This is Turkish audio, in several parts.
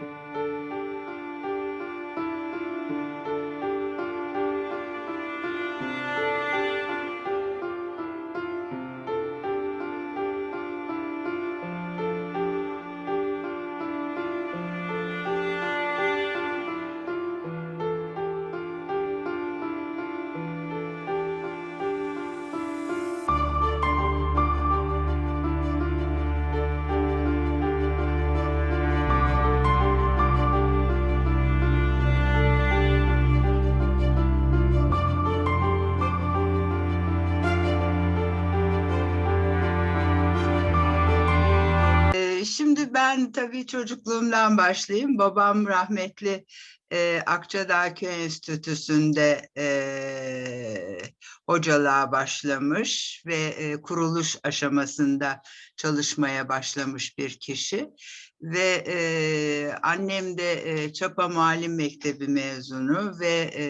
Ee, ben tabii çocukluğumdan başlayayım. Babam rahmetli e, Akçadağ Köy Enstitüsü'nde e, hocalığa başlamış ve e, kuruluş aşamasında çalışmaya başlamış bir kişi. Ve e, annem de e, Çapa Muallim Mektebi mezunu ve e,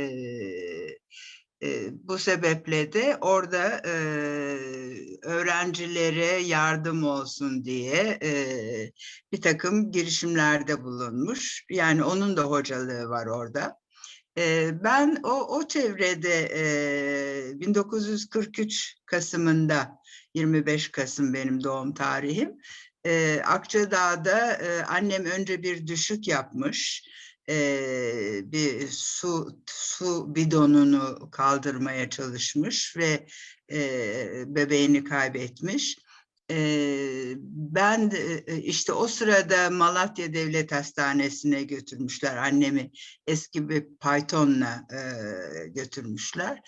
bu sebeple de orada e, öğrencilere yardım olsun diye e, bir takım girişimlerde bulunmuş. Yani onun da hocalığı var orada. E, ben o, o çevrede e, 1943 Kasım'ında 25 Kasım benim doğum tarihim. E, Akçadağ'da e, annem önce bir düşük yapmış eee, bir su su bidonunu kaldırmaya çalışmış ve eee, bebeğini kaybetmiş. Eee, ben de, e, işte o sırada Malatya Devlet Hastanesi'ne götürmüşler annemi eski bir Python'la eee, götürmüşler.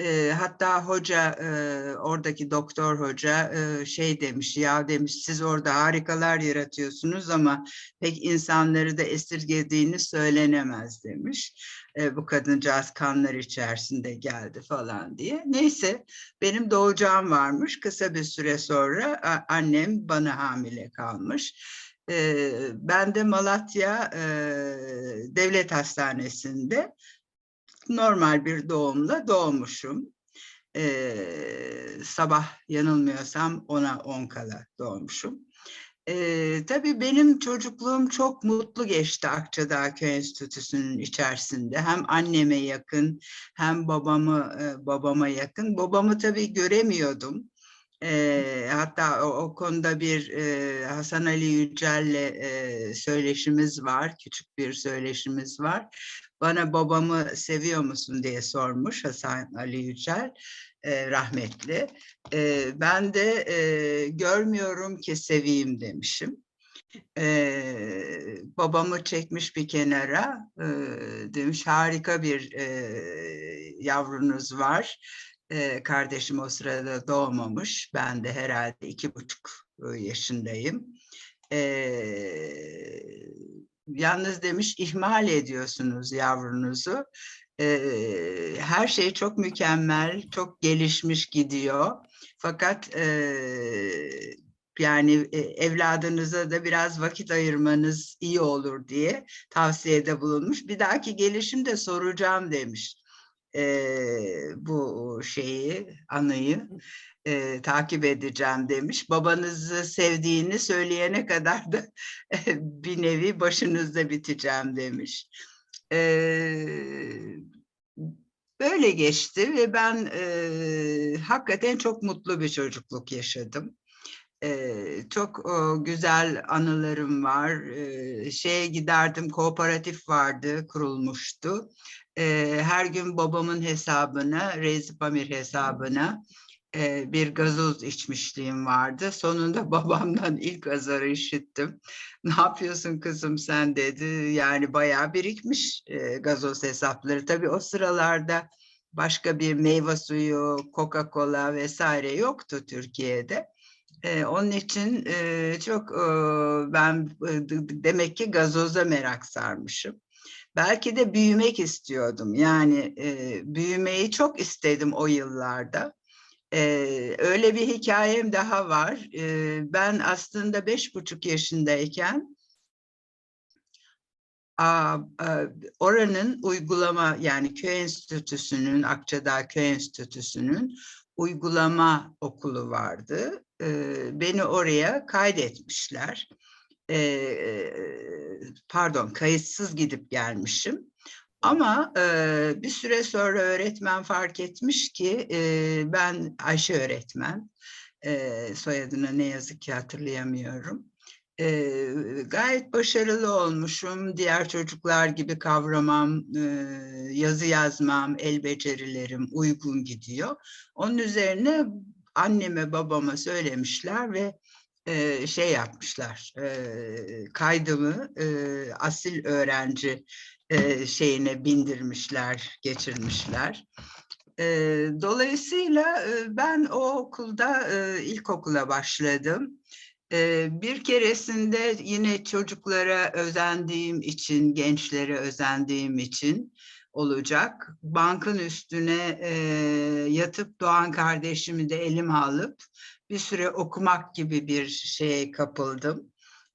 Eee, hatta hoca eee, oradaki doktor hoca eee, şey demiş ya demiş siz orada harikalar yaratıyorsunuz ama pek insanları da esirgediğini söylenemez demiş. E, bu kadıncağız kanlar içerisinde geldi falan diye. Neyse benim doğacağım varmış. Kısa bir süre sonra annem bana hamile kalmış. E, ben de Malatya e, Devlet Hastanesi'nde normal bir doğumla doğmuşum. E, sabah yanılmıyorsam ona 10 kala doğmuşum. Ee, tabii benim çocukluğum çok mutlu geçti Akçadağ Köy Enstitüsü'nün içerisinde. Hem anneme yakın hem babamı e, babama yakın. Babamı tabii göremiyordum. Ee, hatta o, o konuda bir e, Hasan Ali Yücel'le e, söyleşimiz var, küçük bir söyleşimiz var. Bana babamı seviyor musun diye sormuş Hasan Ali Yücel, e, rahmetli. E, ben de e, görmüyorum ki seveyim demişim. E, babamı çekmiş bir kenara, e, demiş harika bir e, yavrunuz var. E, kardeşim o sırada doğmamış, ben de herhalde iki buçuk e, yaşındayım. E, yalnız demiş ihmal ediyorsunuz yavrunuzu. Her şey çok mükemmel, çok gelişmiş gidiyor. Fakat yani e, evladınıza da biraz vakit ayırmanız iyi olur diye tavsiyede bulunmuş. Bir dahaki gelişimde soracağım demiş bu şeyi, anıyı eee, takip edeceğim demiş. Babanızı sevdiğini söyleyene kadar da bir nevi başınızda biteceğim demiş. Eee, böyle geçti ve ben eee, hakikaten çok mutlu bir çocukluk yaşadım. Eee, çok o, güzel anılarım var. Eee, şeye giderdim, kooperatif vardı, kurulmuştu. Eee, her gün babamın hesabına, Reis Pamir hesabına eee, bir gazoz içmişliğim vardı. Sonunda babamdan ilk azarı işittim. Ne yapıyorsun kızım sen dedi. Yani bayağı birikmiş eee, gazoz hesapları. Tabii o sıralarda başka bir meyve suyu, Coca-Cola vesaire yoktu Türkiye'de. Eee, onun için eee, çok eee, ben e, demek ki gazoza merak sarmışım. Belki de büyümek istiyordum. Yani eee, büyümeyi çok istedim o yıllarda. Eee, öyle bir hikayem daha var. Eee, ben aslında beş buçuk yaşındayken a- a- oranın uygulama yani köy enstitüsünün Akçadağ Köy Enstitüsü'nün uygulama okulu vardı. Eee, beni oraya kaydetmişler. e, pardon kayıtsız gidip gelmişim. Ama e, bir süre sonra öğretmen fark etmiş ki e, ben Ayşe öğretmen, e, soyadını ne yazık ki hatırlayamıyorum. E, gayet başarılı olmuşum. Diğer çocuklar gibi kavramam, e, yazı yazmam, el becerilerim uygun gidiyor. Onun üzerine anneme babama söylemişler ve e, şey yapmışlar, e, kaydımı e, asil öğrenci şeyine bindirmişler, geçirmişler. Dolayısıyla ben o okulda e, ilkokula başladım. Bir keresinde yine çocuklara özendiğim için, gençlere özendiğim için olacak. Bankın üstüne yatıp Doğan kardeşimi de elime alıp bir süre okumak gibi bir şeye kapıldım.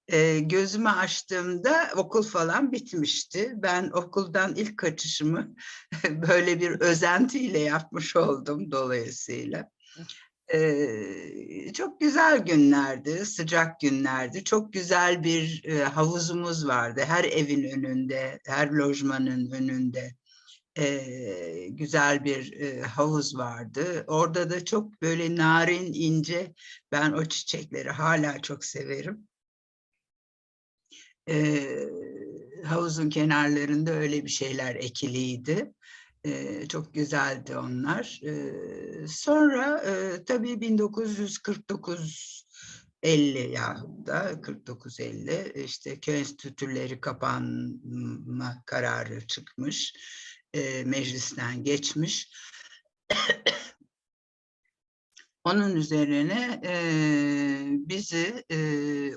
E, gözümü açtığımda okul falan bitmişti. Ben okuldan ilk kaçışımı böyle bir özentiyle yapmış oldum dolayısıyla. Ee, çok güzel günlerdi, sıcak günlerdi. Çok güzel bir e, havuzumuz vardı. Her evin önünde, her lojmanın önünde e, güzel bir e, havuz vardı. Orada da çok böyle narin, ince, ben o çiçekleri hala çok severim. E, havuzun kenarlarında öyle bir şeyler ekiliydi. E, çok güzeldi onlar. E, sonra e, tabii 1949 50 yahut da 49-50 işte köy enstitüleri kapanma kararı çıkmış e, meclisten geçmiş. Onun üzerine e, bizi e,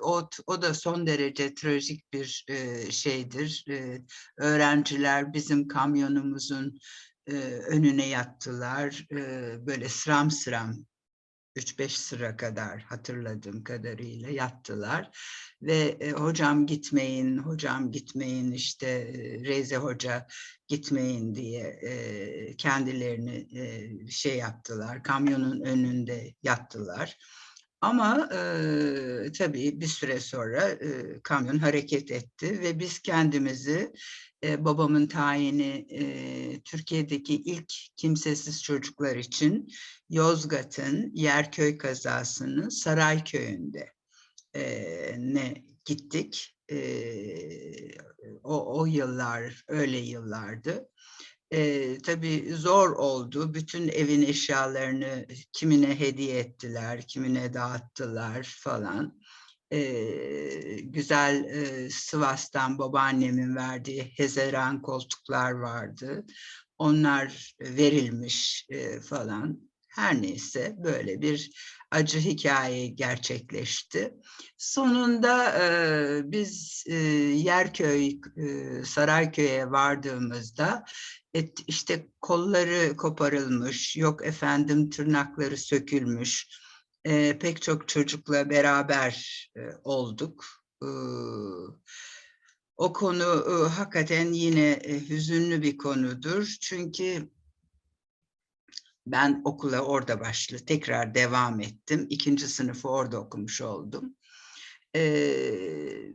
o, o da son derece trajik bir e, şeydir. E, öğrenciler bizim kamyonumuzun e, önüne yattılar. E, böyle sıram sıram 3-5 sıra kadar hatırladığım kadarıyla yattılar ve e, hocam gitmeyin, hocam gitmeyin işte e, Reze Hoca gitmeyin diye e, kendilerini e, şey yaptılar, kamyonun önünde yattılar. Ama e, tabii bir süre sonra e, kamyon hareket etti ve biz kendimizi e, babamın tayini e, Türkiye'deki ilk kimsesiz çocuklar için Yozgat'ın Yerköy kazasının Sarayköy'ünde e, ne gittik. E, o, o yıllar öyle yıllardı. E, tabii zor oldu. Bütün evin eşyalarını kimine hediye ettiler, kimine dağıttılar falan e, güzel e, Sivas'tan babaannemin verdiği hezeran koltuklar vardı. Onlar verilmiş e, falan. Her neyse böyle bir acı hikaye gerçekleşti. Sonunda e, biz e, Yerköy, e, Sarayköy'e vardığımızda et, işte kolları koparılmış, yok efendim tırnakları sökülmüş, e, pek çok çocukla beraber e, olduk. E, o konu e, hakikaten yine e, hüzünlü bir konudur. Çünkü ben okula orada başlı tekrar devam ettim. İkinci sınıfı orada okumuş oldum. Ee,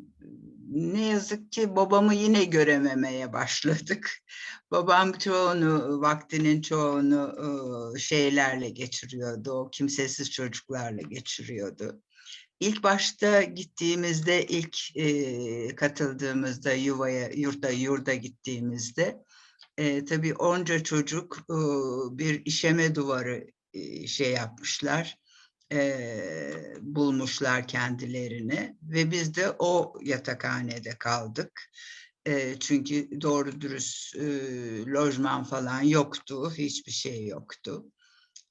ne yazık ki babamı yine görememeye başladık. Babam çoğunu, vaktinin çoğunu şeylerle geçiriyordu, o kimsesiz çocuklarla geçiriyordu. İlk başta gittiğimizde, ilk e, katıldığımızda yuvaya, yurda, yurda gittiğimizde e, tabii onca çocuk e, bir işeme duvarı e, şey yapmışlar e, bulmuşlar kendilerini ve biz de o yatakhanede kaldık. E, çünkü doğru dürüst e, lojman falan yoktu, hiçbir şey yoktu.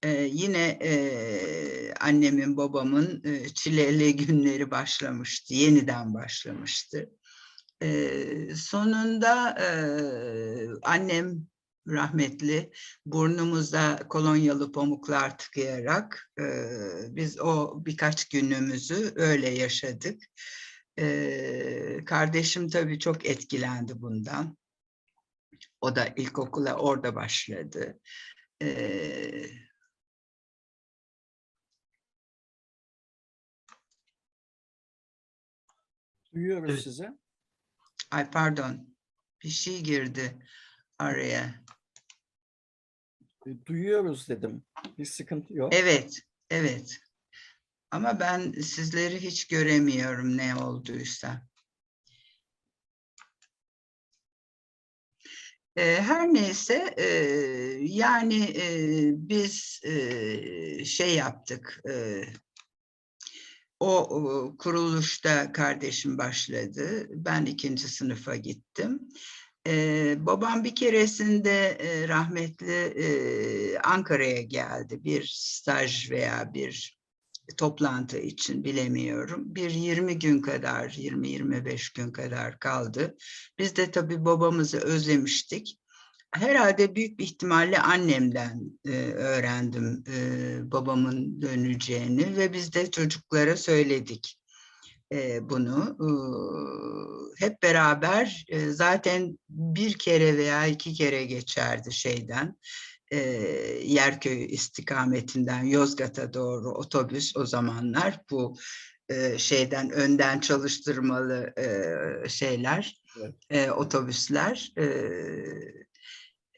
E, yine e, annemin babamın e, çileli günleri başlamıştı, yeniden başlamıştı. E, sonunda e, annem rahmetli burnumuza kolonyalı pamuklar tıkayarak e, biz o birkaç günümüzü öyle yaşadık. E, kardeşim tabii çok etkilendi bundan. O da ilkokula orada başladı. E, Duyuyoruz sizi. Ay pardon. Bir şey girdi araya. E, Duyuyoruz dedim. Bir sıkıntı yok. Evet, evet. Ama ben sizleri hiç göremiyorum ne olduysa. Eee, her neyse, eee, yani, biz, şey yaptık, o, kuruluşta kardeşim başladı. Ben 2. sınıfa gittim. Eee, babam bir keresinde, eee, rahmetli, eee, Ankara'ya geldi. Bir staj veya bir toplantı için bilemiyorum. Bir 20 gün kadar, 20-25 gün kadar kaldı. Biz de tabii babamızı özlemiştik. Herhalde büyük bir ihtimalle annemden, eee, öğrendim, eee, babamın döneceğini ve biz de çocuklara söyledik, bunu. Hep beraber, zaten 1 kere veya 2 kere geçerdi şeyden, Yerköy istikametinden Yozgat'a doğru otobüs o zamanlar bu, şeyden önden çalıştırmalı, şeyler, Evet. otobüsler.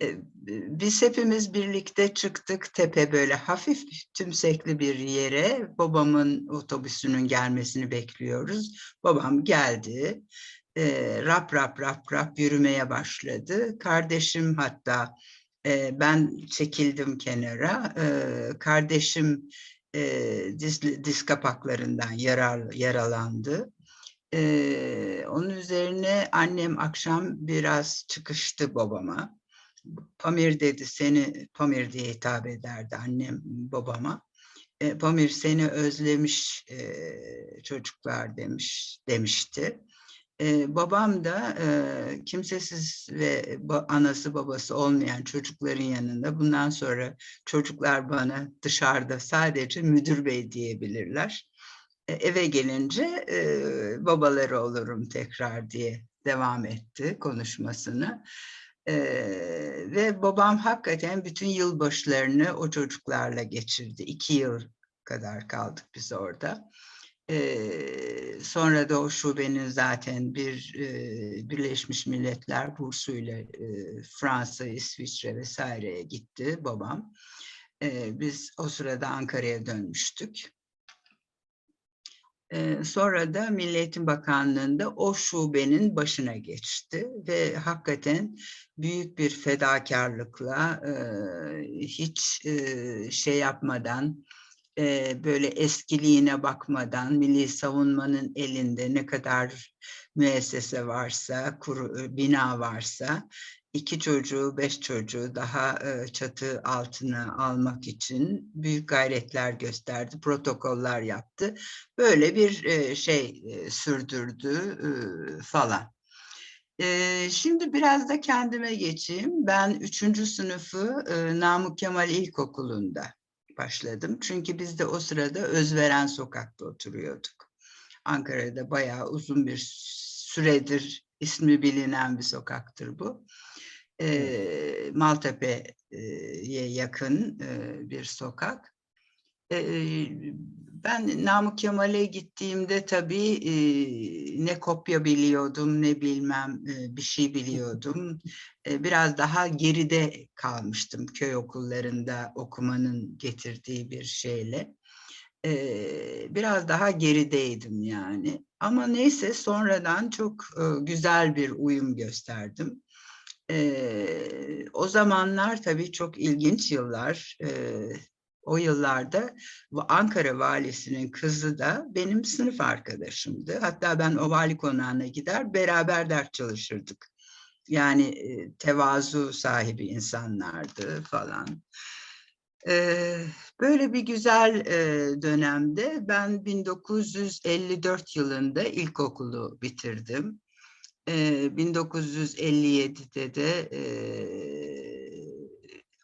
Eee, biz hepimiz birlikte çıktık tepe böyle hafif tümsekli bir yere. Babamın otobüsünün gelmesini bekliyoruz. Babam geldi. Eee, rap rap rap rap yürümeye başladı. Kardeşim hatta, eee, ben çekildim kenara. Eee, kardeşim, eee, diz diz kapaklarından yarar yaralandı. Eee, onun üzerine annem akşam biraz çıkıştı babama. Pamir dedi seni, Pamir diye hitap ederdi annem babama. Eee, Pamir seni özlemiş, eee, çocuklar demiş demişti. Eee, babam da, eee, kimsesiz ve ba anası babası olmayan çocukların yanında bundan sonra çocuklar bana dışarıda sadece müdür bey diyebilirler. E, eve gelince, eee, babaları olurum tekrar diye devam etti konuşmasını. Eee, ve babam hakikaten bütün yılbaşlarını o çocuklarla geçirdi. 2 yıl kadar kaldık biz orada. Eee, sonra da o şubenin zaten bir, eee, Birleşmiş Milletler bursuyla, eee, Fransa, İsviçre vs.'ye gitti babam. Eee, biz o sırada Ankara'ya dönmüştük. Eee, sonra da Milli Eğitim Bakanlığı'nda o şubenin başına geçti ve hakikaten büyük bir fedakârlıkla, eee, hiç, eee, şey yapmadan, eee, böyle eskiliğine bakmadan Milli Savunma'nın elinde ne kadar müessese varsa, kuru bina varsa 2 çocuğu, 5 çocuğu daha, eee, çatı altına almak için büyük gayretler gösterdi, protokoller yaptı. Böyle bir, eee, şey, eee, sürdürdü, falan. Şimdi biraz da kendime geçeyim. Ben 3. sınıfı, Namık Kemal İlkokulu'nda başladım. Çünkü biz de o sırada Özveren Sokak'ta oturuyorduk. Ankara'da bayağı uzun bir süredir ismi bilinen bir sokaktır bu. Eee, Maltepe'ye yakın, eee, bir sokak. Eee, ben Namık Kemal'e gittiğimde tabii, iii, ne kopya biliyordum ne bilmem, eee, bir şey biliyordum. Eee, biraz daha geride kalmıştım köy okullarında okumanın getirdiği bir şeyle. Eee, biraz daha gerideydim yani. Ama neyse sonradan çok, ııı, güzel bir uyum gösterdim. Eee, o zamanlar tabii çok ilginç yıllar. Eee, o yıllarda Ankara valisinin kızı da benim sınıf arkadaşımdı. Hatta ben o vali konağına gider beraber ders çalışırdık. Yani, tevazu sahibi insanlardı falan. Eee, böyle bir güzel, eee, dönemde ben 1954 yılında ilkokulu bitirdim. Eee, 1957'de de, eee,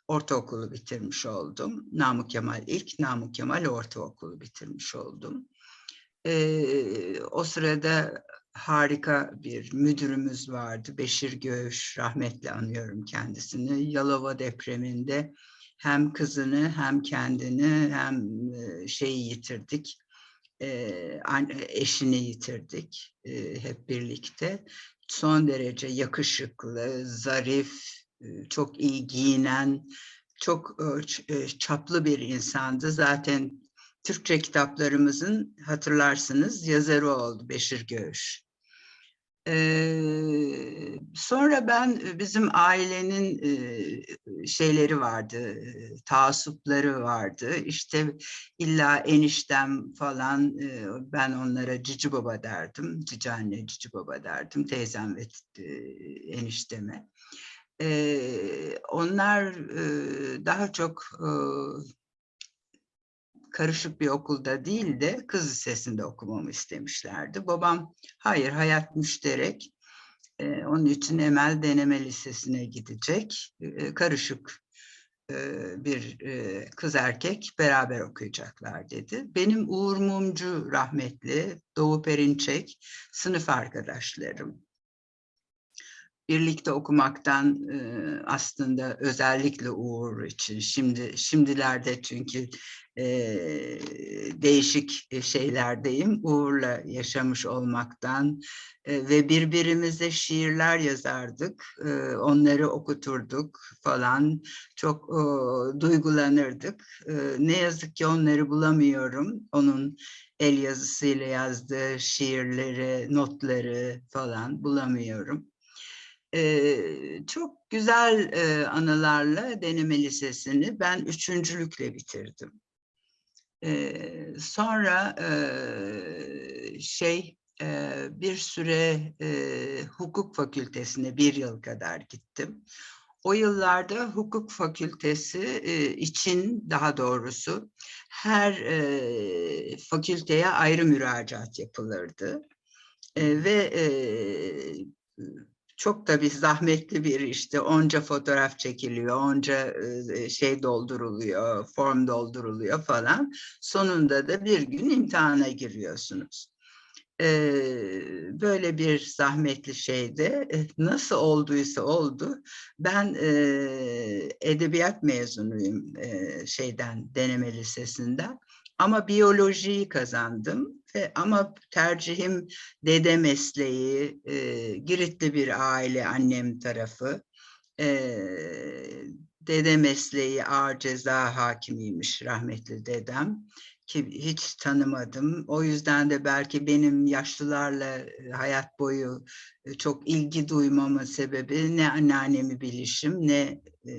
ortaokulu bitirmiş oldum. Namık Kemal ilk, Namık Kemal Ortaokulu bitirmiş oldum. Eee, o sırada harika bir müdürümüz vardı, Beşir Göğüş, rahmetle anıyorum kendisini. Yalova depreminde hem kızını hem kendini hem, şeyi yitirdik, eşini yitirdik hep birlikte. Son derece yakışıklı, zarif, çok iyi giyinen, çok çaplı bir insandı. Zaten Türkçe kitaplarımızın hatırlarsınız yazarı oldu Beşir Göğüş. Ee, sonra ben bizim ailenin e, şeyleri vardı, taassupları vardı. İşte illa eniştem falan e, ben onlara cici baba derdim. Cici anne, cici baba derdim. Teyzem ve e, enişteme. Ee, onlar e, daha çok e, karışık bir okulda değil de kız lisesinde okumamı istemişlerdi. Babam hayır hayat müşterek. Ee, onun için Emel Deneme Lisesi'ne gidecek. Ee, karışık e, bir e, kız erkek beraber okuyacaklar dedi. Benim Uğur Mumcu rahmetli, Doğu Perinçek sınıf arkadaşlarım birlikte okumaktan e, aslında özellikle Uğur için. Şimdi şimdilerde çünkü e, değişik şeylerdeyim. Uğur'la yaşamış olmaktan e, ve birbirimize şiirler yazardık e, onları okuturduk falan. Çok e, duygulanırdık. E, ne yazık ki onları bulamıyorum. Onun el yazısıyla yazdığı şiirleri notları falan bulamıyorum ee, çok güzel e, anılarla deneme lisesini ben üçüncülükle bitirdim. Ee, sonra e, şey e, bir süre e, hukuk fakültesine bir yıl kadar gittim. O yıllarda hukuk fakültesi e, için daha doğrusu her e, fakülteye ayrı müracaat yapılırdı. E, ve e, çok da bir zahmetli bir işte onca fotoğraf çekiliyor, onca e, şey dolduruluyor, form dolduruluyor falan. Sonunda da bir gün imtihana giriyorsunuz. Böyle bir zahmetli şeyde nasıl olduysa oldu. Ben edebiyat mezunuyum şeyden deneme lisesinden. Ama biyolojiyi kazandım ve ama tercihim dede mesleği, e, Giritli bir aile annem tarafı. E, dede mesleği ağır ceza hakimiymiş rahmetli dedem ki hiç tanımadım. O yüzden de belki benim yaşlılarla hayat boyu çok ilgi duymamın sebebi ne anneannemi bilişim ne e,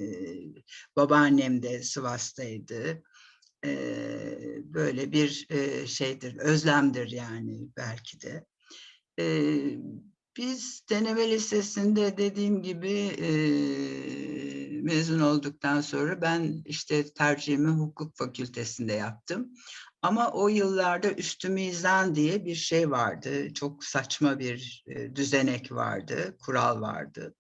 babaannem de Sivas'taydı böyle bir şeydir, özlemdir yani belki de. biz deneme lisesinde dediğim gibi mezun olduktan sonra ben işte tercihimi hukuk fakültesinde yaptım. Ama o yıllarda üstü mizan diye bir şey vardı. Çok saçma bir düzenek vardı, kural vardı.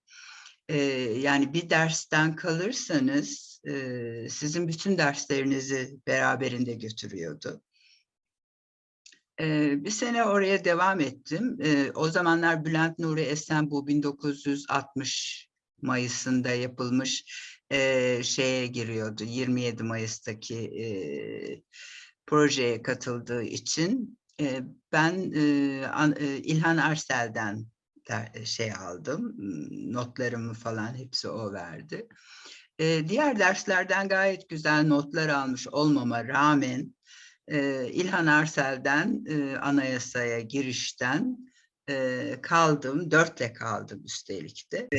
yani bir dersten kalırsanız e, sizin bütün derslerinizi beraberinde götürüyordu. E, bir sene oraya devam ettim. E, o zamanlar Bülent Nuri Esen bu 1960 Mayıs'ında yapılmış e, şeye giriyordu. 27 Mayıs'taki e, projeye katıldığı için e, ben e, an, e, İlhan Arsel'den der, şey aldım. Notlarımı falan hepsi o verdi. E, diğer derslerden gayet güzel notlar almış olmama rağmen e, İlhan Arsel'den e, anayasaya girişten e, kaldım. Dörtle kaldım üstelik de.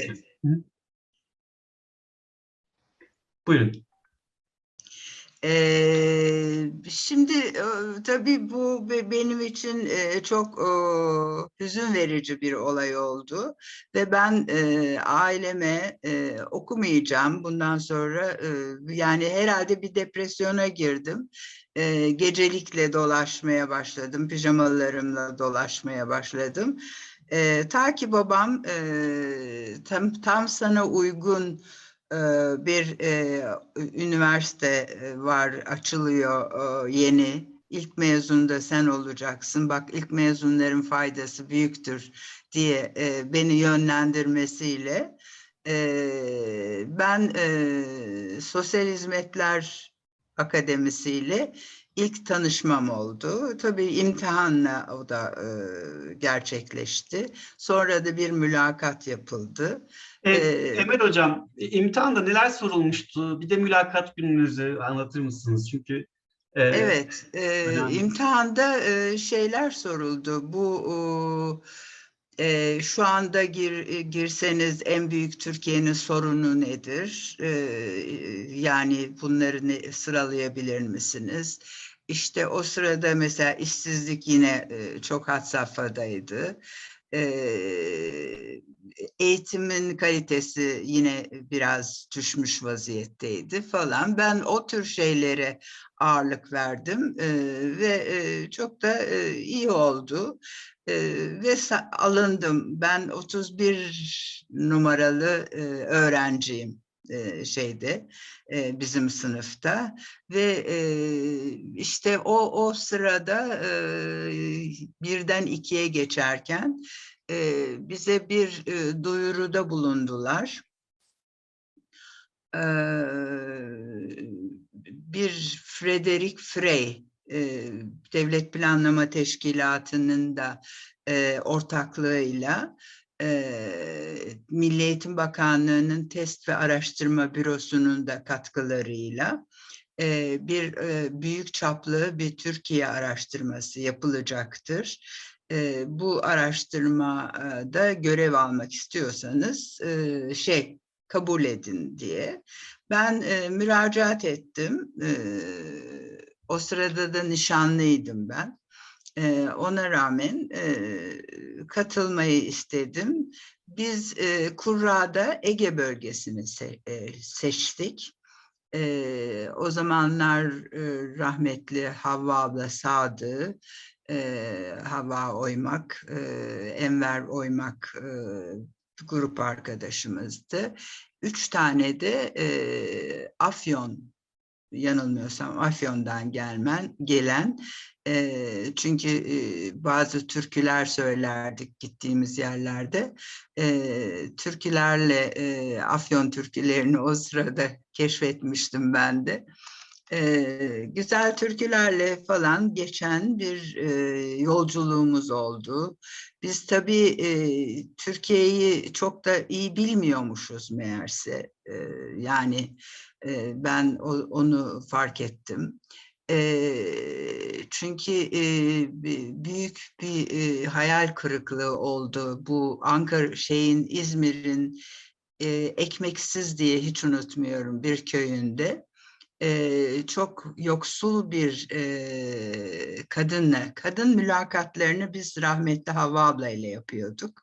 Buyurun. Ee, şimdi tabii bu benim için çok hüzün verici bir olay oldu ve ben aileme okumayacağım bundan sonra yani herhalde bir depresyona girdim. E, gecelikle dolaşmaya başladım, pijamalarımla dolaşmaya başladım. E, ta ki babam e, tam tam sana uygun bir e, üniversite var açılıyor e, yeni. İlk mezun da sen olacaksın. Bak ilk mezunların faydası büyüktür diye e, beni yönlendirmesiyle e, ben e, Sosyal Hizmetler Akademisiyle ilk tanışmam oldu. Tabii imtihanla o da e, gerçekleşti. Sonra da bir mülakat yapıldı. E, Ee, Emel Hocam, e, imtihanda neler sorulmuştu? Bir de mülakat gününüzü anlatır mısınız? Çünkü e, Evet, e, önemli. imtihanda e, şeyler soruldu. Bu e, şu anda gir, e, girseniz en büyük Türkiye'nin sorunu nedir? E, yani bunları ne, sıralayabilir misiniz? İşte o sırada mesela işsizlik yine e, çok had safhadaydı. Eğitimin kalitesi yine biraz düşmüş vaziyetteydi falan. Ben o tür şeylere ağırlık verdim ve çok da iyi oldu E, ve alındım. Ben 31 numaralı e, öğrenciyim e, şeyde bizim sınıfta ve işte o o sırada birden ikiye geçerken bize bir e, duyuruda bulundular. Bir Frederick Frey, Devlet Planlama Teşkilatı'nın da ortaklığıyla eee, Milli Eğitim Bakanlığı'nın Test ve Araştırma Bürosu'nun da katkılarıyla eee, bir eee, büyük çaplı bir Türkiye araştırması yapılacaktır. Eee, bu araştırmada görev almak istiyorsanız eee, şey kabul edin diye. Ben e, müracaat ettim. E, o sırada da nişanlıydım ben. E, ona rağmen e, katılmayı istedim. Biz e, Kurra'da Ege bölgesini se- e, seçtik. E, o zamanlar e, rahmetli Havva abla Sadı, e, Havva Oymak, e, Enver Oymak e, grup arkadaşımızdı. Üç tane de e, Afyon yanılmıyorsam Afyon'dan gelmen gelen e, çünkü e, bazı türküler söylerdik gittiğimiz yerlerde e, türkülerle e, Afyon türkülerini o sırada keşfetmiştim ben de e, güzel türkülerle falan geçen bir e, yolculuğumuz oldu. Biz tabii e, Türkiye'yi çok da iyi bilmiyormuşuz meğerse. E, yani e, ben o, onu fark ettim. E, çünkü e, büyük bir e, hayal kırıklığı oldu. Bu Ankara şeyin İzmir'in e, ekmeksiz diye hiç unutmuyorum bir köyünde e, çok yoksul bir e, kadınla, kadın mülakatlarını biz rahmetli Havva abla ile yapıyorduk.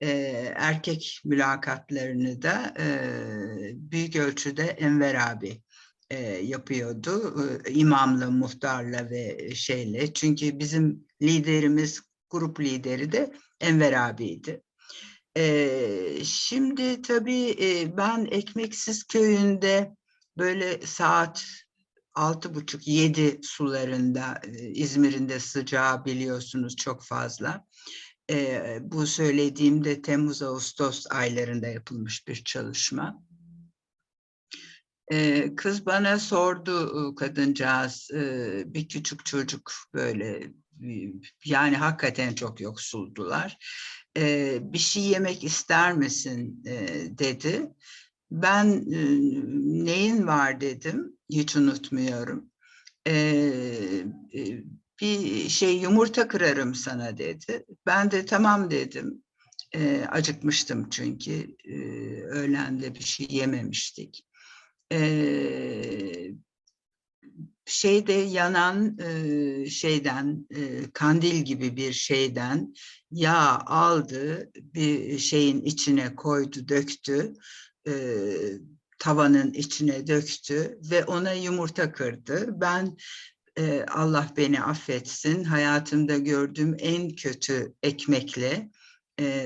E, erkek mülakatlarını da e, büyük ölçüde Enver abi e, yapıyordu. E, imamla, muhtarla ve şeyle. Çünkü bizim liderimiz, grup lideri de Enver abiydi. E, şimdi tabii e, ben Ekmeksiz köyünde böyle saat altı buçuk yedi sularında İzmir'in de sıcağı biliyorsunuz çok fazla. E, bu söylediğimde Temmuz-Ağustos aylarında yapılmış bir çalışma. Kız bana sordu kadıncağız bir küçük çocuk böyle yani hakikaten çok yoksuldular. Bir şey yemek ister misin dedi. Ben neyin var dedim, hiç unutmuyorum. Bir şey yumurta kırarım sana dedi. Ben de tamam dedim. Acıkmıştım çünkü öğlende bir şey yememiştik. Şeyde yanan şeyden kandil gibi bir şeyden yağ aldı bir şeyin içine koydu döktü tavanın içine döktü ve ona yumurta kırdı. Ben Allah beni affetsin hayatımda gördüğüm en kötü ekmekle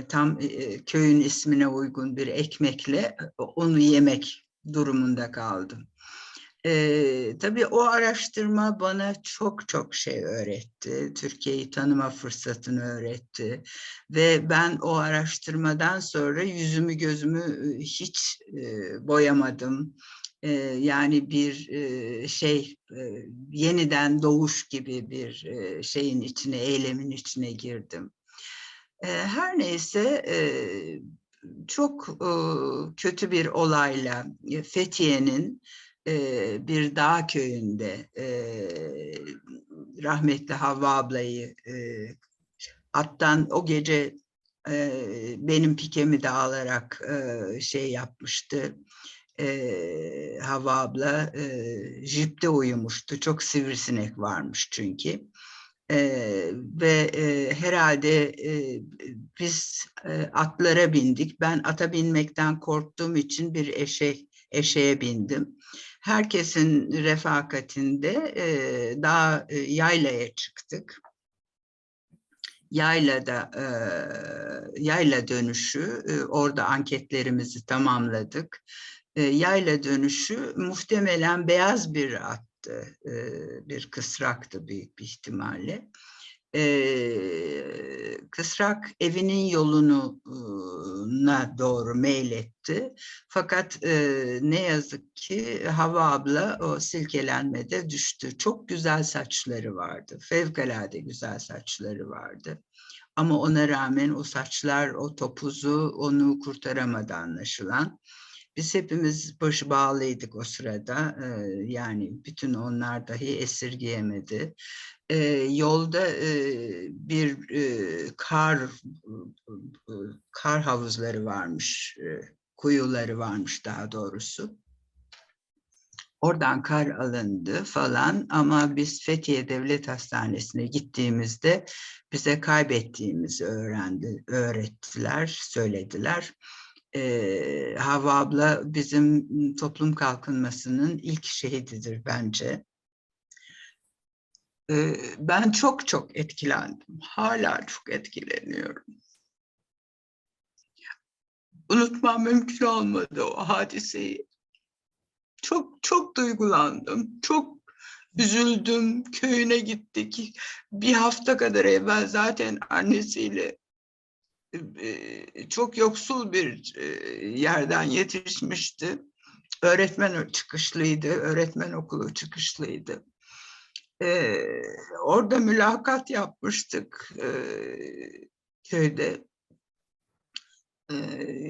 tam köyün ismine uygun bir ekmekle onu yemek durumunda kaldım. E, tabii o araştırma bana çok çok şey öğretti. Türkiye'yi tanıma fırsatını öğretti. Ve ben o araştırmadan sonra yüzümü gözümü hiç e, boyamadım. E, yani bir e, şey e, yeniden doğuş gibi bir e, şeyin içine, eylemin içine girdim. Her neyse çok e, kötü bir olayla e, Fethiye'nin e, bir dağ köyünde e, rahmetli Havva ablayı e, attan o gece e, benim pikemi de alarak e, şey yapmıştı. E, Havva abla e, jipte uyumuştu. Çok sivrisinek varmış çünkü. Ee, ve e, herhalde e, biz e, atlara bindik. Ben ata binmekten korktuğum için bir eşek eşeğe bindim. Herkesin refakatinde e, daha e, yaylaya çıktık. Yaylada e, yayla dönüşü e, orada anketlerimizi tamamladık. E, yayla dönüşü muhtemelen beyaz bir at kısraktı, bir kısraktı büyük bir ihtimalle. Kısrak evinin yoluna doğru meyletti. Fakat ne yazık ki Hava abla o silkelenmede düştü. Çok güzel saçları vardı. Fevkalade güzel saçları vardı. Ama ona rağmen o saçlar, o topuzu onu kurtaramadı anlaşılan. Biz hepimiz başı bağlıydık o sırada. Yani bütün onlar dahi esirgeyemedi. Yolda bir kar kar havuzları varmış, kuyuları varmış daha doğrusu. Oradan kar alındı falan ama biz Fethiye Devlet Hastanesi'ne gittiğimizde bize kaybettiğimizi öğrendi, öğrettiler, söylediler e, Havva abla bizim toplum kalkınmasının ilk şehididir bence. E, ben çok çok etkilendim. Hala çok etkileniyorum. Unutmam mümkün olmadı o hadiseyi. Çok çok duygulandım. Çok üzüldüm. Köyüne gittik. Bir hafta kadar evvel zaten annesiyle çok yoksul bir yerden yetişmişti. Öğretmen çıkışlıydı, öğretmen okulu çıkışlıydı. orada mülakat yapmıştık köyde.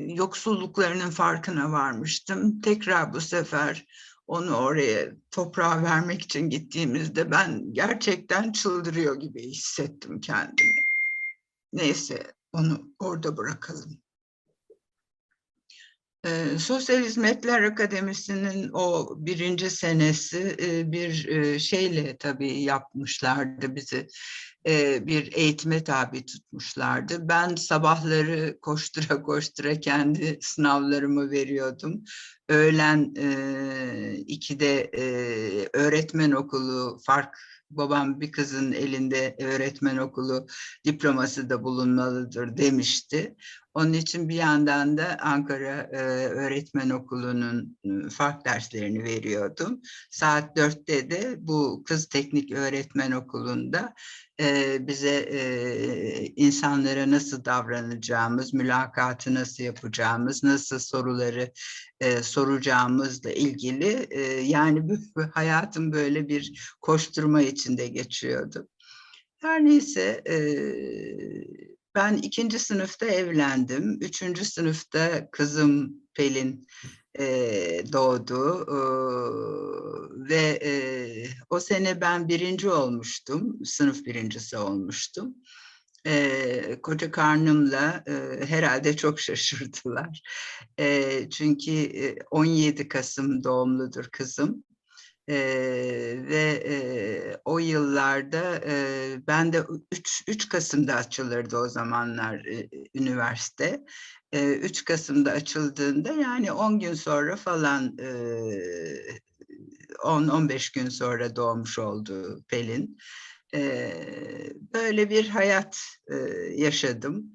yoksulluklarının farkına varmıştım. Tekrar bu sefer onu oraya toprağa vermek için gittiğimizde ben gerçekten çıldırıyor gibi hissettim kendimi. Neyse onu orada bırakalım. E, Sosyal Hizmetler Akademisi'nin o birinci senesi e, bir e, şeyle tabii yapmışlardı bizi. E, bir eğitime tabi tutmuşlardı. Ben sabahları koştura koştura kendi sınavlarımı veriyordum. Öğlen e, ikide e, öğretmen okulu fark babam bir kızın elinde öğretmen okulu diploması da bulunmalıdır demişti. Onun için bir yandan da Ankara e, Öğretmen Okulu'nun e, fark derslerini veriyordum. Saat dörtte de bu Kız Teknik Öğretmen Okulu'nda e, bize e, insanlara nasıl davranacağımız, mülakatı nasıl yapacağımız, nasıl soruları e, soracağımızla ilgili e, yani hayatım böyle bir koşturma içinde geçiyordu. Her neyse e, ben ikinci sınıfta evlendim. Üçüncü sınıfta kızım Pelin e, doğdu e, ve e, o sene ben birinci olmuştum, sınıf birincisi olmuştum. E, koca karnımla e, herhalde çok şaşırdılar. E, çünkü 17 Kasım doğumludur kızım. Ee, ve e, o yıllarda e, ben de 3, 3 Kasım'da açılırdı o zamanlar e, üniversite. E, 3 Kasım'da açıldığında yani 10 gün sonra falan e, 10-15 gün sonra doğmuş oldu Pelin. E, böyle bir hayat e, yaşadım.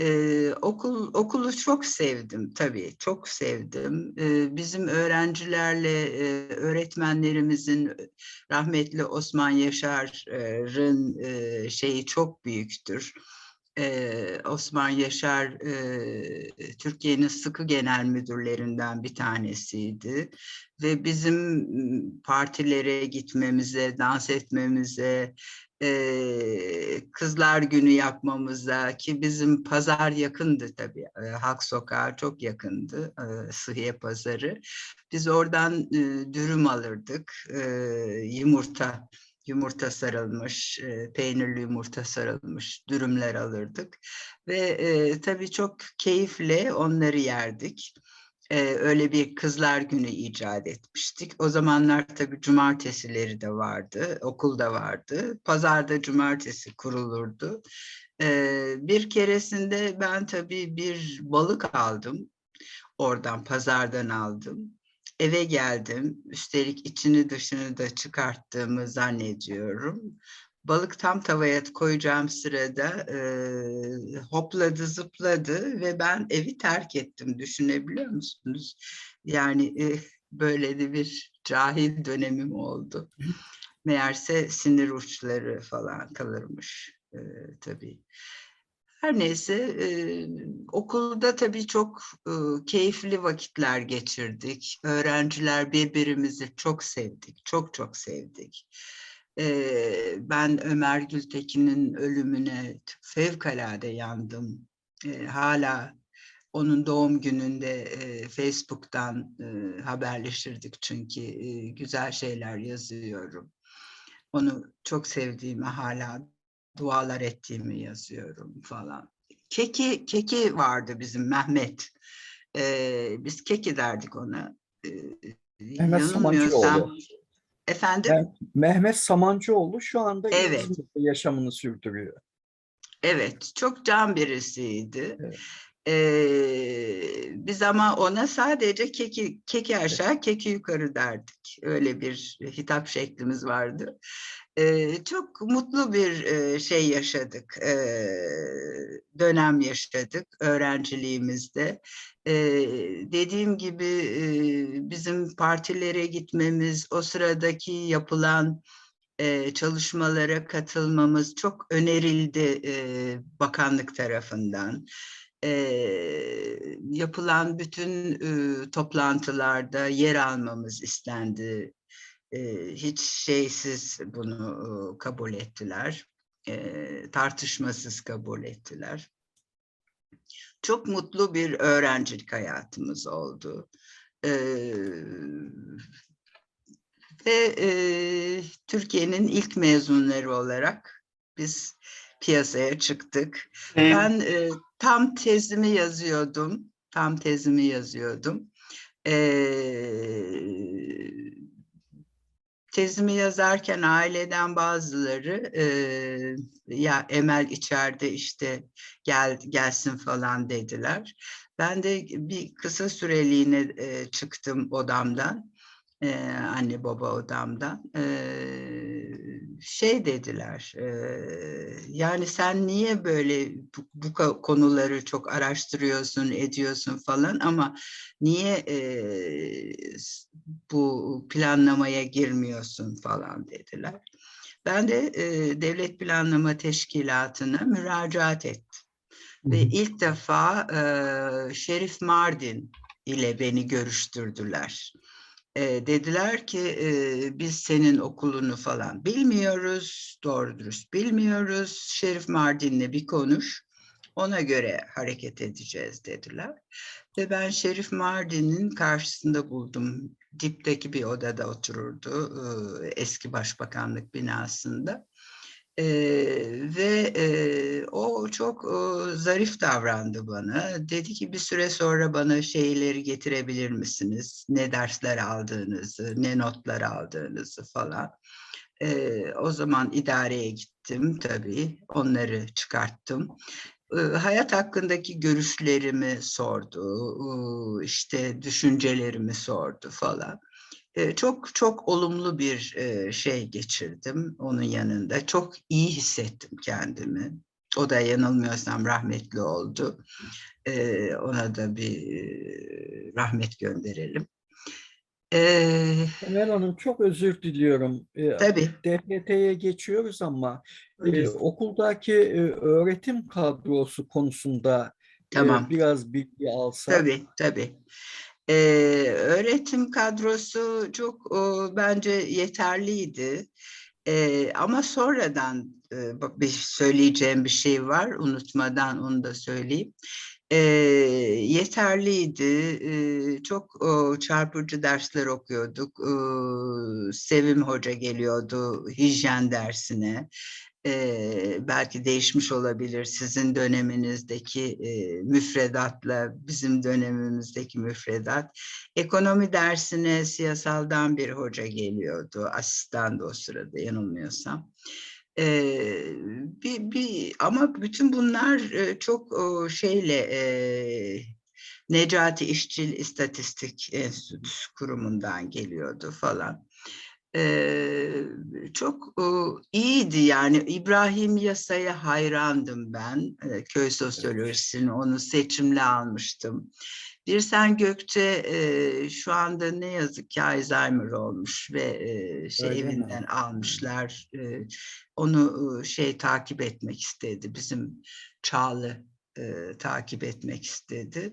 Ee, okul okulu çok sevdim tabii çok sevdim. Ee, bizim öğrencilerle e, öğretmenlerimizin rahmetli Osman Yaşar'ın e, şeyi çok büyüktür. Ee, Osman Yaşar e, Türkiye'nin sıkı genel müdürlerinden bir tanesiydi ve bizim partilere gitmemize, dans etmemize, e, Kızlar Günü yapmamıza ki bizim pazar yakındı tabii. E, Halk Sokağı çok yakındı. E, Sıhhiye Pazarı. Biz oradan e, dürüm alırdık. E, yumurta yumurta sarılmış, e, peynirli yumurta sarılmış dürümler alırdık. Ve e, tabii çok keyifle onları yerdik. E, öyle bir kızlar günü icat etmiştik. O zamanlar tabii cumartesileri de vardı, okulda vardı. Pazarda cumartesi kurulurdu. E, bir keresinde ben tabii bir balık aldım. Oradan pazardan aldım eve geldim. Üstelik içini dışını da çıkarttığımı zannediyorum. Balık tam tavaya koyacağım sırada e, hopladı zıpladı ve ben evi terk ettim. Düşünebiliyor musunuz? Yani e, böyle de bir cahil dönemim oldu. Meğerse sinir uçları falan kalırmış e, tabii. Her neyse e, okulda tabii çok e, keyifli vakitler geçirdik. Öğrenciler birbirimizi çok sevdik, çok çok sevdik. E, ben Ömer Gültekin'in ölümüne fevkalade yandım. E, hala onun doğum gününde e, Facebook'tan e, haberleşirdik çünkü e, güzel şeyler yazıyorum. Onu çok sevdiğimi hala dualar ettiğimi yazıyorum falan. Keki keki vardı bizim Mehmet. Ee, biz keki derdik ona. Ee, Mehmet Samancıoğlu. Efendim? Ben- Mehmet Samancıoğlu şu anda Evet. İzmir'de yaşamını sürdürüyor. Evet, çok can birisiydi. Evet. Ee, biz ama ona sadece keki, keki aşağı, keki yukarı derdik. Öyle bir hitap şeklimiz vardı. Ee, çok mutlu bir e, şey yaşadık, ee, dönem yaşadık öğrenciliğimizde. Ee, dediğim gibi e, bizim partilere gitmemiz, o sıradaki yapılan e, çalışmalara katılmamız çok önerildi e, bakanlık tarafından. E, yapılan bütün e, toplantılarda yer almamız istendi. E, hiç şeysiz bunu e, kabul ettiler. E, tartışmasız kabul ettiler. Çok mutlu bir öğrencilik hayatımız oldu. E, ve e, Türkiye'nin ilk mezunları olarak biz piyasaya çıktık. Ee, Ben e, tam tezimi yazıyordum, tam tezimi yazıyordum. Ee, tezimi yazarken aileden bazıları e, ya Emel içeride işte gel gelsin falan dediler. Ben de bir kısa süreliğine e, çıktım odamdan e, anne baba odamdan e, şey dediler e, yani sen niye böyle bu, bu ko- konuları çok araştırıyorsun ediyorsun falan ama niye e, bu planlamaya girmiyorsun falan dediler. Ben de e, Devlet Planlama Teşkilatı'na müracaat ettim. Ve ilk defa e, Şerif Mardin ile beni görüştürdüler. E, dediler ki e, biz senin okulunu falan bilmiyoruz, doğru dürüst bilmiyoruz. Şerif Mardin'le bir konuş, ona göre hareket edeceğiz dediler. Ve ben Şerif Mardin'in karşısında buldum. Dipteki bir odada otururdu e, eski başbakanlık binasında. Ee, ve e, o çok e, zarif davrandı bana. Dedi ki bir süre sonra bana şeyleri getirebilir misiniz? Ne dersler aldığınızı, ne notlar aldığınızı falan. Ee, o zaman idareye gittim tabii. Onları çıkarttım. Hayat hakkındaki görüşlerimi sordu. işte düşüncelerimi sordu falan. Çok çok olumlu bir şey geçirdim onun yanında. Çok iyi hissettim kendimi. O da yanılmıyorsam rahmetli oldu. Ona da bir rahmet gönderelim. Emel Hanım çok özür diliyorum. Tabii. DPT'ye geçiyoruz ama e, Buyurun. okuldaki öğretim kadrosu konusunda Tamam. biraz bilgi alsak. Tabii, tabii. Ee, öğretim kadrosu çok o, bence yeterliydi. Ee, ama sonradan e, bir söyleyeceğim bir şey var. Unutmadan onu da söyleyeyim. Ee, yeterliydi. Ee, çok o, çarpıcı dersler okuyorduk. Ee, Sevim Hoca geliyordu hijyen dersine. Belki değişmiş olabilir sizin döneminizdeki e, müfredatla bizim dönemimizdeki müfredat. Ekonomi dersine siyasaldan bir hoca geliyordu. Asistan da o sırada yanılmıyorsam. Ee, bir, bir, ama bütün bunlar çok o, şeyle e, Necati İşçil İstatistik Enstitüsü kurumundan geliyordu falan. Çok iyiydi yani İbrahim Yasa'ya hayrandım ben köy sosyolojisini onu seçimle almıştım. Bir Sen Gökçe e, şu anda ne yazık ki Alzheimer olmuş ve e, şey Öyle mi? evinden almışlar. E, onu e, şey takip etmek istedi bizim Çağlı e, takip etmek istedi.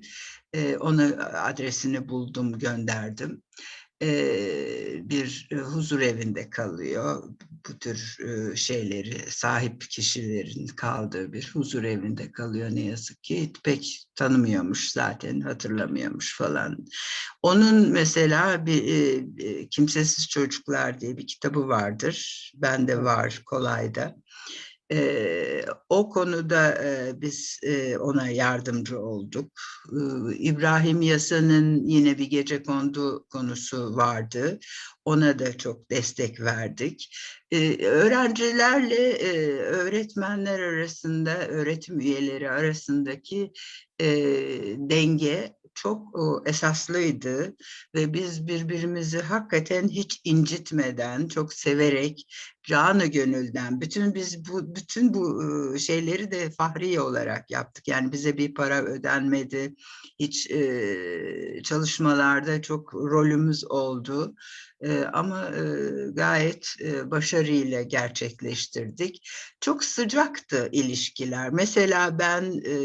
E, ona adresini buldum gönderdim bir e, huzur evinde kalıyor. Bu tür e, şeyleri sahip kişilerin kaldığı bir huzur evinde kalıyor ne yazık ki. Pek tanımıyormuş zaten hatırlamıyormuş falan. Onun mesela bir e, Kimsesiz Çocuklar diye bir kitabı vardır. Bende var kolayda. Ee, o konuda e, biz e, ona yardımcı olduk. Ee, İbrahim Yasa'nın yine bir gece kondu konusu vardı. Ona da çok destek verdik. Ee, öğrencilerle e, öğretmenler arasında, öğretim üyeleri arasındaki e, denge çok o, esaslıydı ve biz birbirimizi hakikaten hiç incitmeden, çok severek, canı gönülden, bütün biz bu bütün bu e, şeyleri de fahriye olarak yaptık. Yani bize bir para ödenmedi, hiç e, çalışmalarda çok rolümüz oldu. E, ama e, gayet e, başarıyla gerçekleştirdik. Çok sıcaktı ilişkiler. Mesela ben e,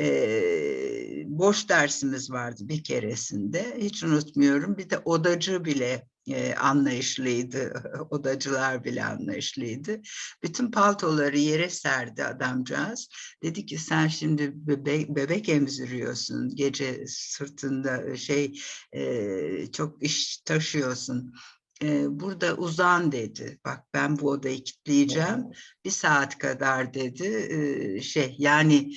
e, boş dersimiz vardı bir keresinde. Hiç unutmuyorum. Bir de odacı bile e, anlayışlıydı. Odacılar bile anlayışlıydı. Bütün paltoları yere serdi adamcağız. Dedi ki sen şimdi bebek, bebek emziriyorsun. Gece sırtında şey e, çok iş taşıyorsun. Burada uzan dedi. Bak ben bu odayı kilitleyeceğim. Bir saat kadar dedi. Şey yani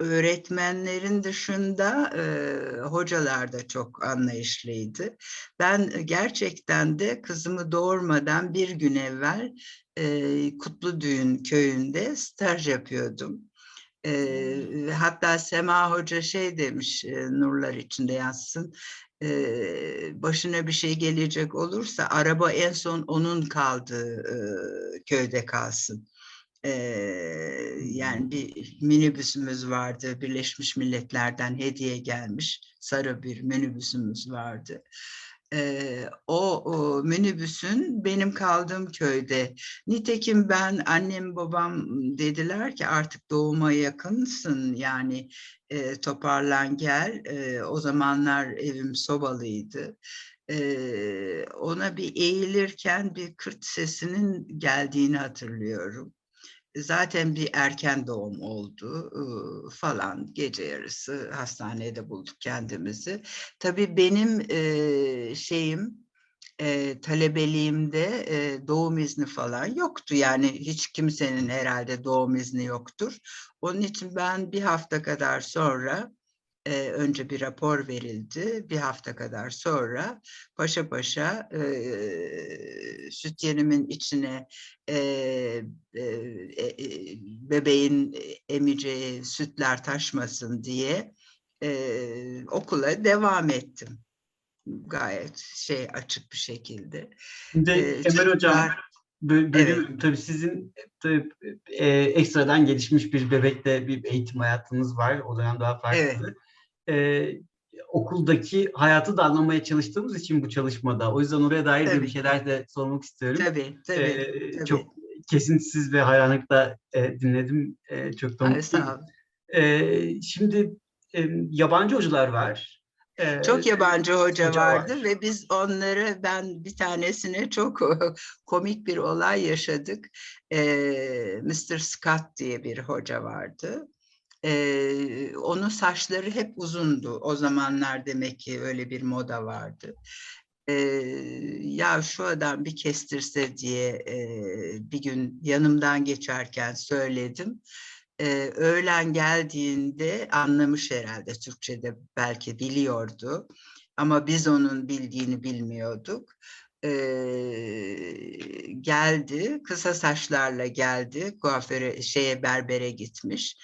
öğretmenlerin dışında e, hocalar da çok anlayışlıydı. Ben gerçekten de kızımı doğurmadan bir gün evvel e, Kutlu Düğün köyünde staj yapıyordum. E, hatta Sema Hoca şey demiş, e, nurlar içinde yatsın, e, başına bir şey gelecek olursa araba en son onun kaldığı e, köyde kalsın. Yani bir minibüsümüz vardı. Birleşmiş Milletler'den hediye gelmiş. Sarı bir minibüsümüz vardı. Ee, o, o minibüsün benim kaldığım köyde. Nitekim ben annem babam dediler ki artık doğuma yakınsın yani e, toparlan gel. E, o zamanlar evim sobalıydı. E, ona bir eğilirken bir kırt sesinin geldiğini hatırlıyorum zaten bir erken doğum oldu falan gece yarısı hastanede bulduk kendimizi. Tabii benim şeyim talebeliğimde doğum izni falan yoktu. Yani hiç kimsenin herhalde doğum izni yoktur. Onun için ben bir hafta kadar sonra e, önce bir rapor verildi. Bir hafta kadar sonra paşa paşa e, süt yenimin içine e, e, e, bebeğin emeceği sütler taşmasın diye e, okula devam ettim. Gayet şey açık bir şekilde. Şimdi Ee, Emel çocuklar- Hocam bö- bölüm, tabii sizin tabii, e, ekstradan gelişmiş bir bebekte bir eğitim hayatınız var. O dönem daha farklı. E, okuldaki hayatı da anlamaya çalıştığımız için bu çalışmada. O yüzden oraya dair de Tabii. bir şeyler de sormak istiyorum. Tabii, tabii. Ee, tabii. Çok kesintisiz ve hayranlıkla e, dinledim. E, çok da mutluyum. Ee, şimdi e, yabancı hocalar var. Ee, Çok yabancı hoca, hoca vardı var. ve biz onları ben bir tanesine çok komik bir olay yaşadık. Ee, Mr. Scott diye bir hoca vardı. Ee, onun saçları hep uzundu. O zamanlar demek ki öyle bir moda vardı. Ee, ya şu adam bir kestirse diye e, bir gün yanımdan geçerken söyledim. Ee, öğlen geldiğinde anlamış herhalde Türkçe'de belki biliyordu ama biz onun bildiğini bilmiyorduk. Ee, geldi kısa saçlarla geldi kuaföre şeye berbere gitmiş.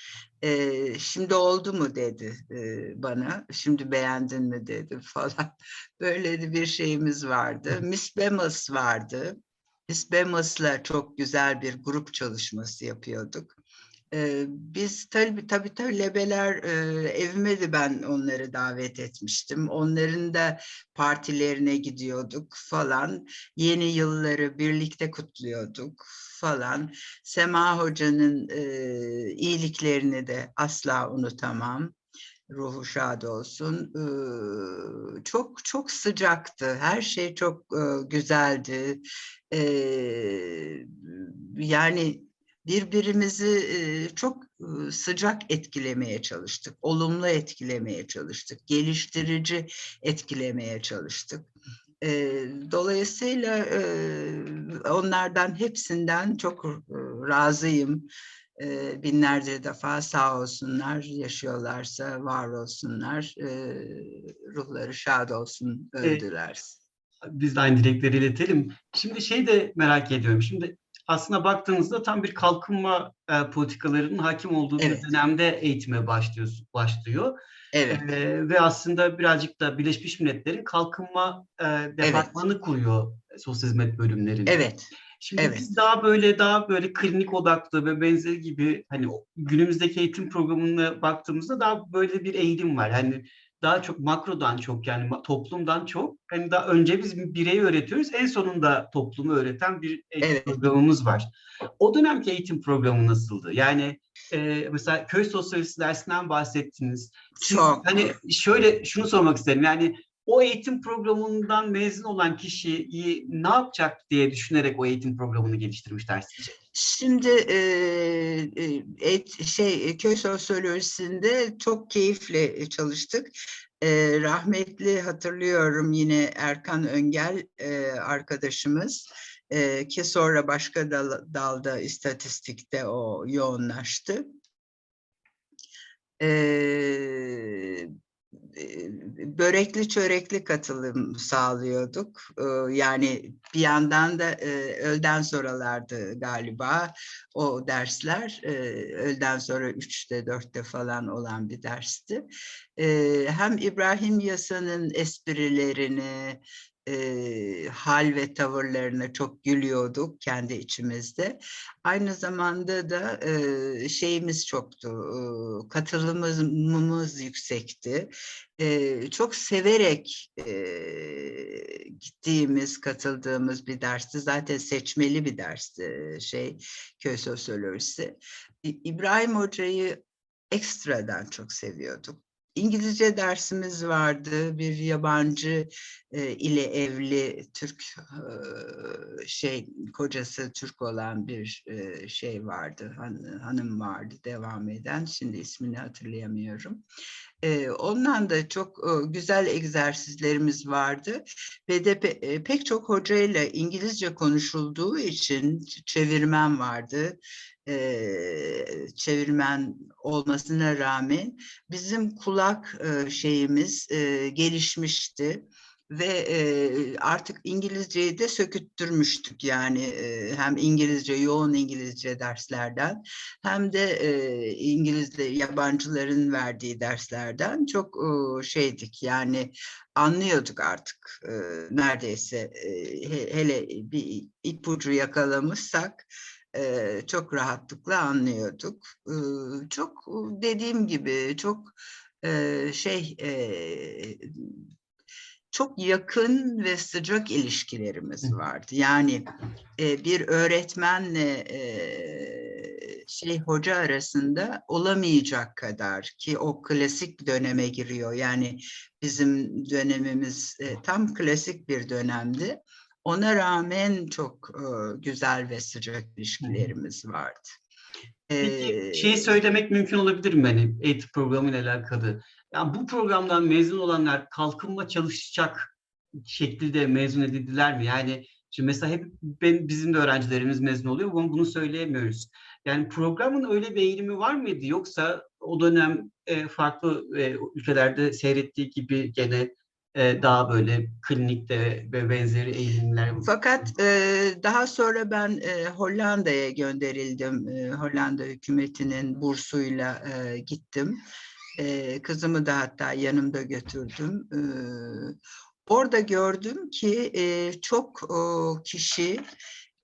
Ee, şimdi oldu mu dedi e, bana. Şimdi beğendin mi dedi falan. Böyle bir şeyimiz vardı. Miss Bemis vardı. Miss Bemis'la çok güzel bir grup çalışması yapıyorduk. Biz tabii tabii talebeler e, evime de ben onları davet etmiştim. Onların da partilerine gidiyorduk falan. Yeni yılları birlikte kutluyorduk falan. Sema Hoca'nın e, iyiliklerini de asla unutamam. Ruhu şad olsun. Ee, çok çok sıcaktı. Her şey çok e, güzeldi. Ee, yani birbirimizi çok sıcak etkilemeye çalıştık, olumlu etkilemeye çalıştık, geliştirici etkilemeye çalıştık. Dolayısıyla onlardan hepsinden çok razıyım. Binlerce defa sağ olsunlar, yaşıyorlarsa var olsunlar, ruhları şad olsun, öldüler. Biz de aynı dilekleri iletelim. Şimdi şey de merak ediyorum. Şimdi aslında baktığınızda tam bir kalkınma e, politikalarının hakim olduğu Evet. bir dönemde eğitime başlıyor. başlıyor. Evet, E, ve aslında birazcık da Birleşmiş Milletler'in kalkınma e, departmanı kuruyor e, sosyal hizmet bölümlerinde. evet, Şimdi evet. biz daha böyle daha böyle klinik odaklı ve benzeri gibi hani günümüzdeki eğitim programına baktığımızda daha böyle bir eğilim var. Yani daha çok makrodan çok yani toplumdan çok hani daha önce biz bir bireyi öğretiyoruz en sonunda toplumu öğreten bir eğitim Evet. programımız var. O dönemki eğitim programı nasıldı? Yani e, mesela köy sosyolojisi dersinden bahsettiniz. Siz, Çok. Hani şöyle şunu sormak isterim yani o eğitim programından mezun olan kişiyi ne yapacak diye düşünerek o eğitim programını geliştirmişler sizce? Şimdi e, e, şey e, köy sosyolojisinde çok keyifle çalıştık. E, rahmetli hatırlıyorum yine Erkan Öngel e, arkadaşımız e, ki sonra başka dal- dalda istatistikte o yoğunlaştı. E, e, börekli çörekli katılım sağlıyorduk. Yani bir yandan da öğleden sonralardı galiba o dersler. Öğleden sonra üçte dörtte falan olan bir dersti. Hem İbrahim Yasa'nın esprilerini, e, hal ve tavırlarına çok gülüyorduk kendi içimizde. Aynı zamanda da e, şeyimiz çoktu, e, katılımımız yüksekti. E, çok severek e, gittiğimiz, katıldığımız bir dersti. Zaten seçmeli bir dersti şey köy sosyolojisi. İbrahim Hoca'yı ekstradan çok seviyorduk. İngilizce dersimiz vardı. Bir yabancı e, ile evli Türk e, şey kocası Türk olan bir e, şey vardı. Han- hanım vardı devam eden. Şimdi ismini hatırlayamıyorum. Ondan da çok güzel egzersizlerimiz vardı ve de pe- pek çok hocayla İngilizce konuşulduğu için çevirmen vardı. E, çevirmen olmasına rağmen bizim kulak e, şeyimiz e, gelişmişti ve e, artık İngilizceyi de söküttürmüştük yani e, hem İngilizce yoğun İngilizce derslerden hem de e, İngilizce yabancıların verdiği derslerden çok e, şeydik yani anlıyorduk artık e, neredeyse e, he- hele bir ipucu yakalamışsak e, çok rahatlıkla anlıyorduk. E, çok dediğim gibi çok şey çok yakın ve sıcak ilişkilerimiz vardı. Yani e, bir öğretmenle e, şey hoca arasında olamayacak kadar ki o klasik döneme giriyor. Yani bizim dönemimiz e, tam klasik bir dönemdi. Ona rağmen çok e, güzel ve sıcak ilişkilerimiz vardı. Peki Ee, şeyi söylemek mümkün olabilir mi hani eğitim programıyla alakalı? Yani bu programdan mezun olanlar kalkınma çalışacak şekilde mezun edildiler mi? Yani şimdi mesela hep ben, bizim de öğrencilerimiz mezun oluyor ama bunu söyleyemiyoruz. Yani programın öyle bir eğilimi var mıydı? Yoksa o dönem e, farklı e, ülkelerde seyrettiği gibi gene e, daha böyle klinikte ve benzeri eğilimler Fakat e, daha sonra ben e, Hollanda'ya gönderildim. E, Hollanda hükümetinin bursuyla e, gittim. E, kızımı da hatta yanımda götürdüm. E, orada gördüm ki e, çok o, kişi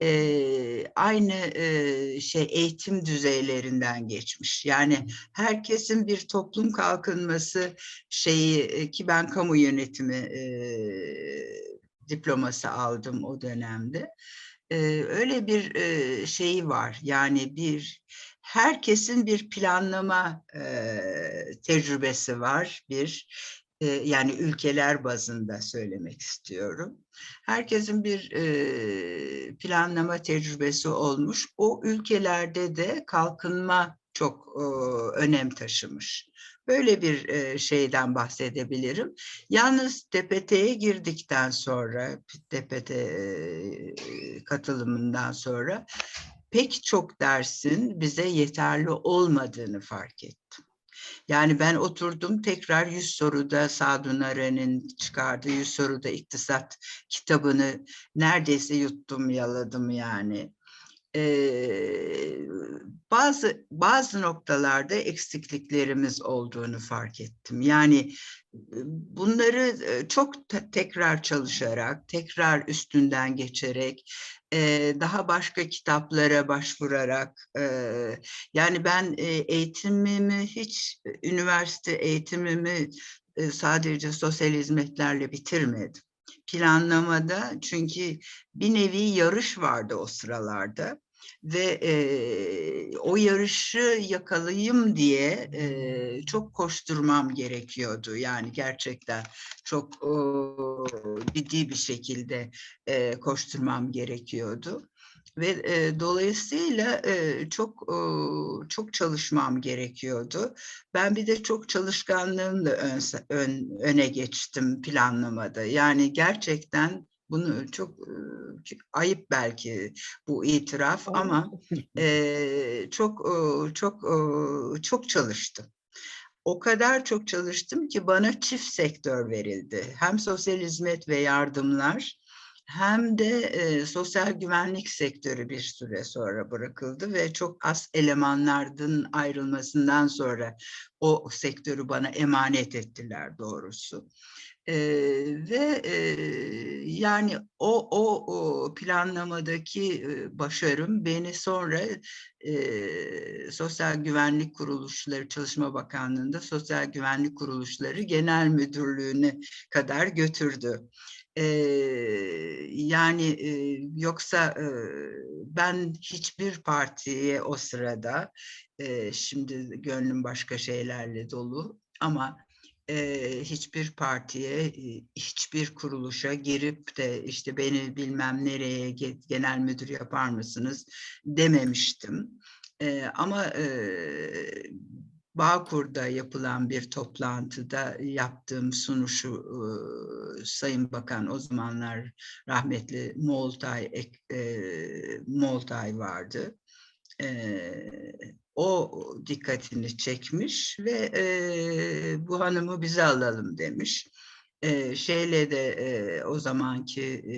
e, aynı e, şey eğitim düzeylerinden geçmiş. Yani herkesin bir toplum kalkınması şeyi e, ki ben kamu yönetimi e, diploması aldım o dönemde. E, öyle bir e, şeyi var. Yani bir herkesin bir planlama e, tecrübesi var. Bir e, yani ülkeler bazında söylemek istiyorum. Herkesin bir e, planlama tecrübesi olmuş. O ülkelerde de kalkınma çok e, önem taşımış. Böyle bir e, şeyden bahsedebilirim. Yalnız TPT'ye girdikten sonra, TPT e, katılımından sonra pek çok dersin bize yeterli olmadığını fark ettim. Yani ben oturdum tekrar 100 soruda Sadun Aren'in çıkardığı 100 soruda iktisat kitabını neredeyse yuttum yaladım yani. Ee, bazı bazı noktalarda eksikliklerimiz olduğunu fark ettim. Yani bunları çok te- tekrar çalışarak, tekrar üstünden geçerek, daha başka kitaplara başvurarak, yani ben eğitimimi hiç üniversite eğitimimi sadece sosyal hizmetlerle bitirmedim. Planlamada çünkü bir nevi yarış vardı o sıralarda ve e, o yarışı yakalayayım diye e, çok koşturmam gerekiyordu. Yani gerçekten çok e, ciddi bir şekilde e, koşturmam gerekiyordu ve e, dolayısıyla e, çok e, çok çalışmam gerekiyordu. Ben bir de çok çalışkanlığımla ön, ön, öne geçtim planlamada. Yani gerçekten bunu çok ayıp belki bu itiraf ama çok çok çok çalıştım. O kadar çok çalıştım ki bana çift sektör verildi. Hem sosyal hizmet ve yardımlar hem de e, sosyal güvenlik sektörü bir süre sonra bırakıldı ve çok az elemanlardan ayrılmasından sonra o sektörü bana emanet ettiler doğrusu. E, ve e, yani o, o, o planlamadaki e, başarım beni sonra e, Sosyal Güvenlik Kuruluşları Çalışma Bakanlığı'nda Sosyal Güvenlik Kuruluşları Genel Müdürlüğü'ne kadar götürdü. Ee, yani e, yoksa e, ben hiçbir partiye o sırada e, şimdi gönlüm başka şeylerle dolu ama e, hiçbir partiye, hiçbir kuruluşa girip de işte beni bilmem nereye genel müdür yapar mısınız dememiştim. E, ama e, Bağkur'da yapılan bir toplantıda yaptığım sunuşu e, Sayın Bakan o zamanlar rahmetli Moltay e, Moltay vardı. E, o dikkatini çekmiş ve e, bu hanımı bize alalım. demiş. E, şeyle de e, o zamanki e,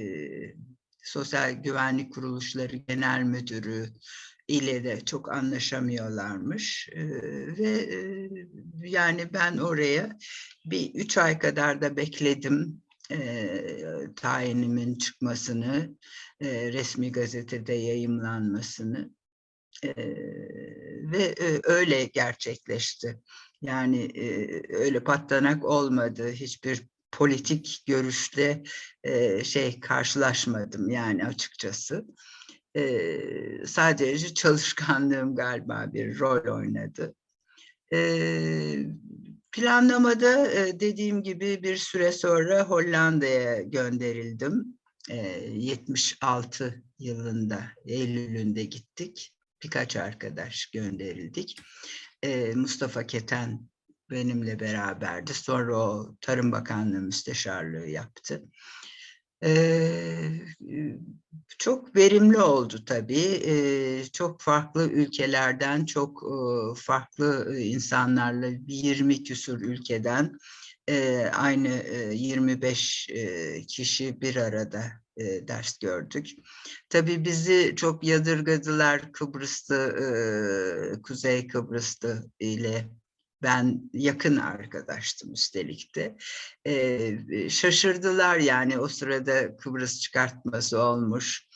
Sosyal Güvenlik Kuruluşları Genel Müdürü ile de çok anlaşamıyorlarmış. E, ve e, yani ben oraya bir üç ay kadar da bekledim e, tayinimin çıkmasını, e, resmi gazetede yayımlanmasını ve e, öyle gerçekleşti. Yani e, öyle patlanak olmadı. Hiçbir politik görüşte e, şey karşılaşmadım yani açıkçası. E, sadece çalışkanlığım galiba bir rol oynadı. E, planlamada e, dediğim gibi bir süre sonra Hollanda'ya gönderildim. E, 76 yılında Eylül'ünde gittik. Birkaç arkadaş gönderildik. E, Mustafa Keten benimle beraberdi. Sonra o Tarım Bakanlığı müsteşarlığı yaptı. Çok verimli oldu tabii. Çok farklı ülkelerden, çok e, farklı insanlarla 20 küsur ülkeden e, aynı e, 25 e, kişi bir arada e, ders gördük. Tabii bizi çok yadırgadılar Kıbrıs'ta, e, Kuzey Kıbrıs'ta ile ben yakın arkadaştım üstelik de. E, şaşırdılar yani o sırada Kıbrıs çıkartması olmuş.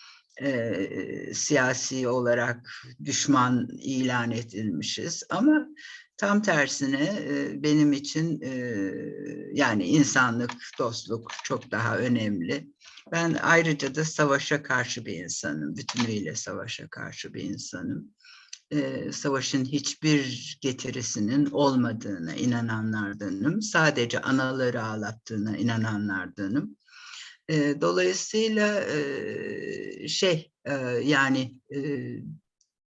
E, siyasi olarak düşman ilan edilmişiz ama tam tersine benim için yani insanlık, dostluk çok daha önemli. Ben ayrıca da savaşa karşı bir insanım, bütünüyle savaşa karşı bir insanım savaşın hiçbir getirisinin olmadığına inananlardanım. Sadece anaları ağlattığına inananlardanım. Dolayısıyla şey yani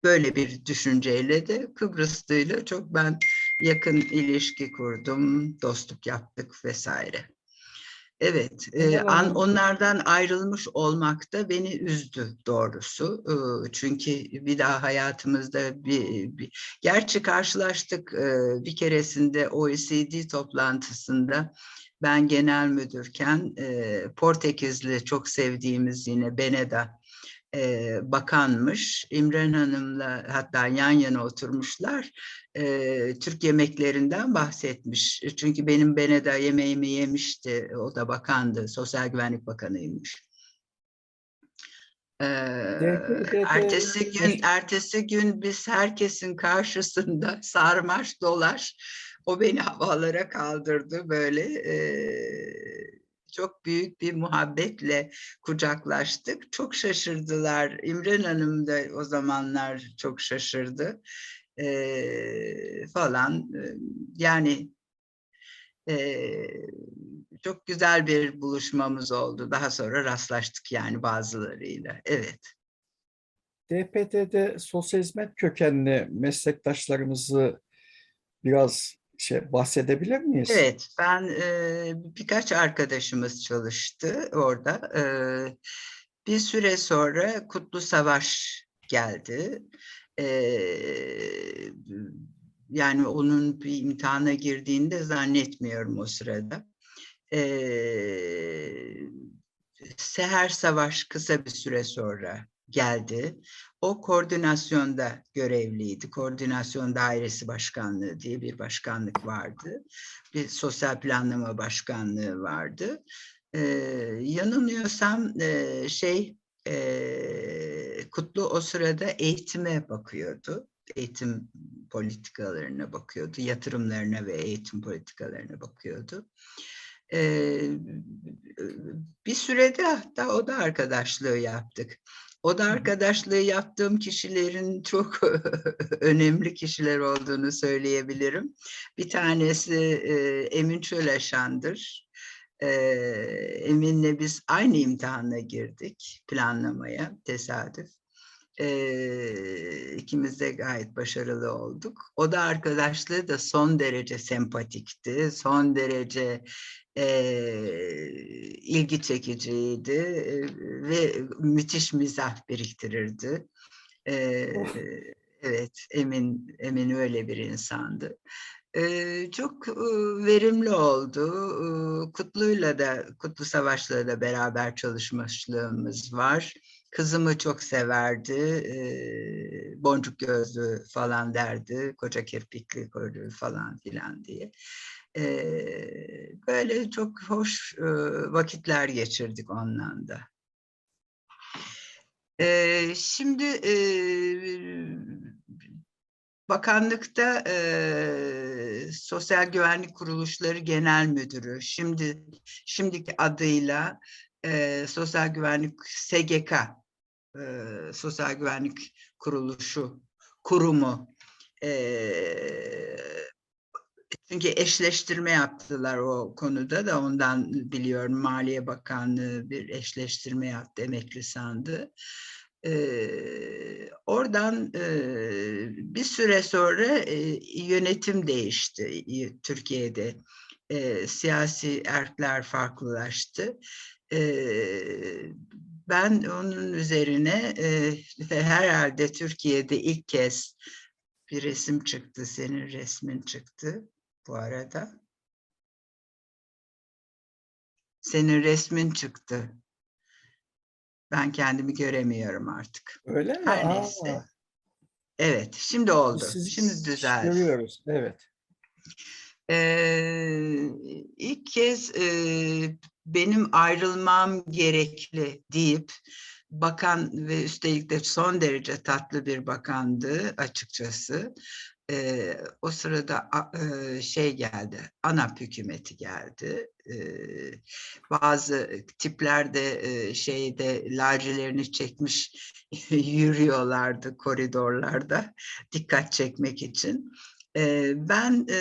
böyle bir düşünceyle de Kıbrıslı'yla çok ben yakın ilişki kurdum, dostluk yaptık vesaire. Evet, e, an, onlardan ayrılmış olmak da beni üzdü doğrusu. E, çünkü bir daha hayatımızda bir, bir gerçi karşılaştık e, bir keresinde OECD toplantısında ben genel müdürken e, Portekizli çok sevdiğimiz yine Beneda e, bakanmış. İmren Hanım'la hatta yan yana oturmuşlar. E, Türk yemeklerinden bahsetmiş. Çünkü benim Beneda yemeğimi yemişti. O da bakandı. Sosyal Güvenlik Bakanıymış. Ee, ertesi gün ertesi gün biz herkesin karşısında sarmaş dolaş o beni havalara kaldırdı böyle ee, çok büyük bir muhabbetle kucaklaştık. Çok şaşırdılar. İmren Hanım da o zamanlar çok şaşırdı ee, falan. Yani e, çok güzel bir buluşmamız oldu. Daha sonra rastlaştık yani bazılarıyla. Evet. DPT'de sosyal hizmet kökenli meslektaşlarımızı biraz şey bahsedebilir miyiz? Evet, ben e, birkaç arkadaşımız çalıştı orada. E, bir süre sonra Kutlu Savaş geldi. E, yani onun bir imtihana girdiğinde zannetmiyorum o sırada. E, Seher Savaş kısa bir süre sonra geldi. O koordinasyonda görevliydi. Koordinasyon Dairesi Başkanlığı diye bir başkanlık vardı. Bir sosyal planlama başkanlığı vardı. Ee, yanılmıyorsam e, şey e, Kutlu o sırada eğitime bakıyordu. Eğitim politikalarına bakıyordu. Yatırımlarına ve eğitim politikalarına bakıyordu. Ee, bir sürede hatta o da arkadaşlığı yaptık. O da arkadaşlığı yaptığım kişilerin çok önemli kişiler olduğunu söyleyebilirim. Bir tanesi e, Emin Çöleşan'dır. E, Emin'le biz aynı imtihana girdik planlamaya tesadüf. E, ikimiz de gayet başarılı olduk. O da arkadaşlığı da son derece sempatikti, son derece ilgi çekiciydi ve müthiş mizah biriktirirdi. E, evet, Emin Emin öyle bir insandı. Ee, çok verimli oldu. Kutlu'yla da, Kutlu Savaş'la da beraber çalışmışlığımız var. Kızımı çok severdi. Ee, boncuk gözlü falan derdi. Koca kirpikli koydu falan filan diye. Böyle çok hoş vakitler geçirdik onunla da. Şimdi bakanlıkta Sosyal Güvenlik Kuruluşları Genel Müdürü, şimdi şimdiki adıyla Sosyal Güvenlik SGK, Sosyal Güvenlik Kuruluşu, kurumu. Çünkü eşleştirme yaptılar o konuda da ondan biliyorum Maliye Bakanlığı bir eşleştirme yaptı emekli sandı. Ee, oradan e, bir süre sonra e, yönetim değişti Türkiye'de. E, siyasi erkler farklılaştı. E, ben onun üzerine e, herhalde Türkiye'de ilk kez bir resim çıktı, senin resmin çıktı bu arada. Senin resmin çıktı. Ben kendimi göremiyorum artık. Öyle mi? Her Aa, neyse. Evet, şimdi oldu. sizi şimdi düzeldi. Görüyoruz, evet. Ee, ilk kez e, benim ayrılmam gerekli deyip bakan ve üstelik de son derece tatlı bir bakandı açıkçası. Ee, o sırada e, şey geldi, ANAP hükümeti geldi. Ee, bazı tipler de e, şeyde lacelerini çekmiş yürüyorlardı koridorlarda dikkat çekmek için. Ee, ben e,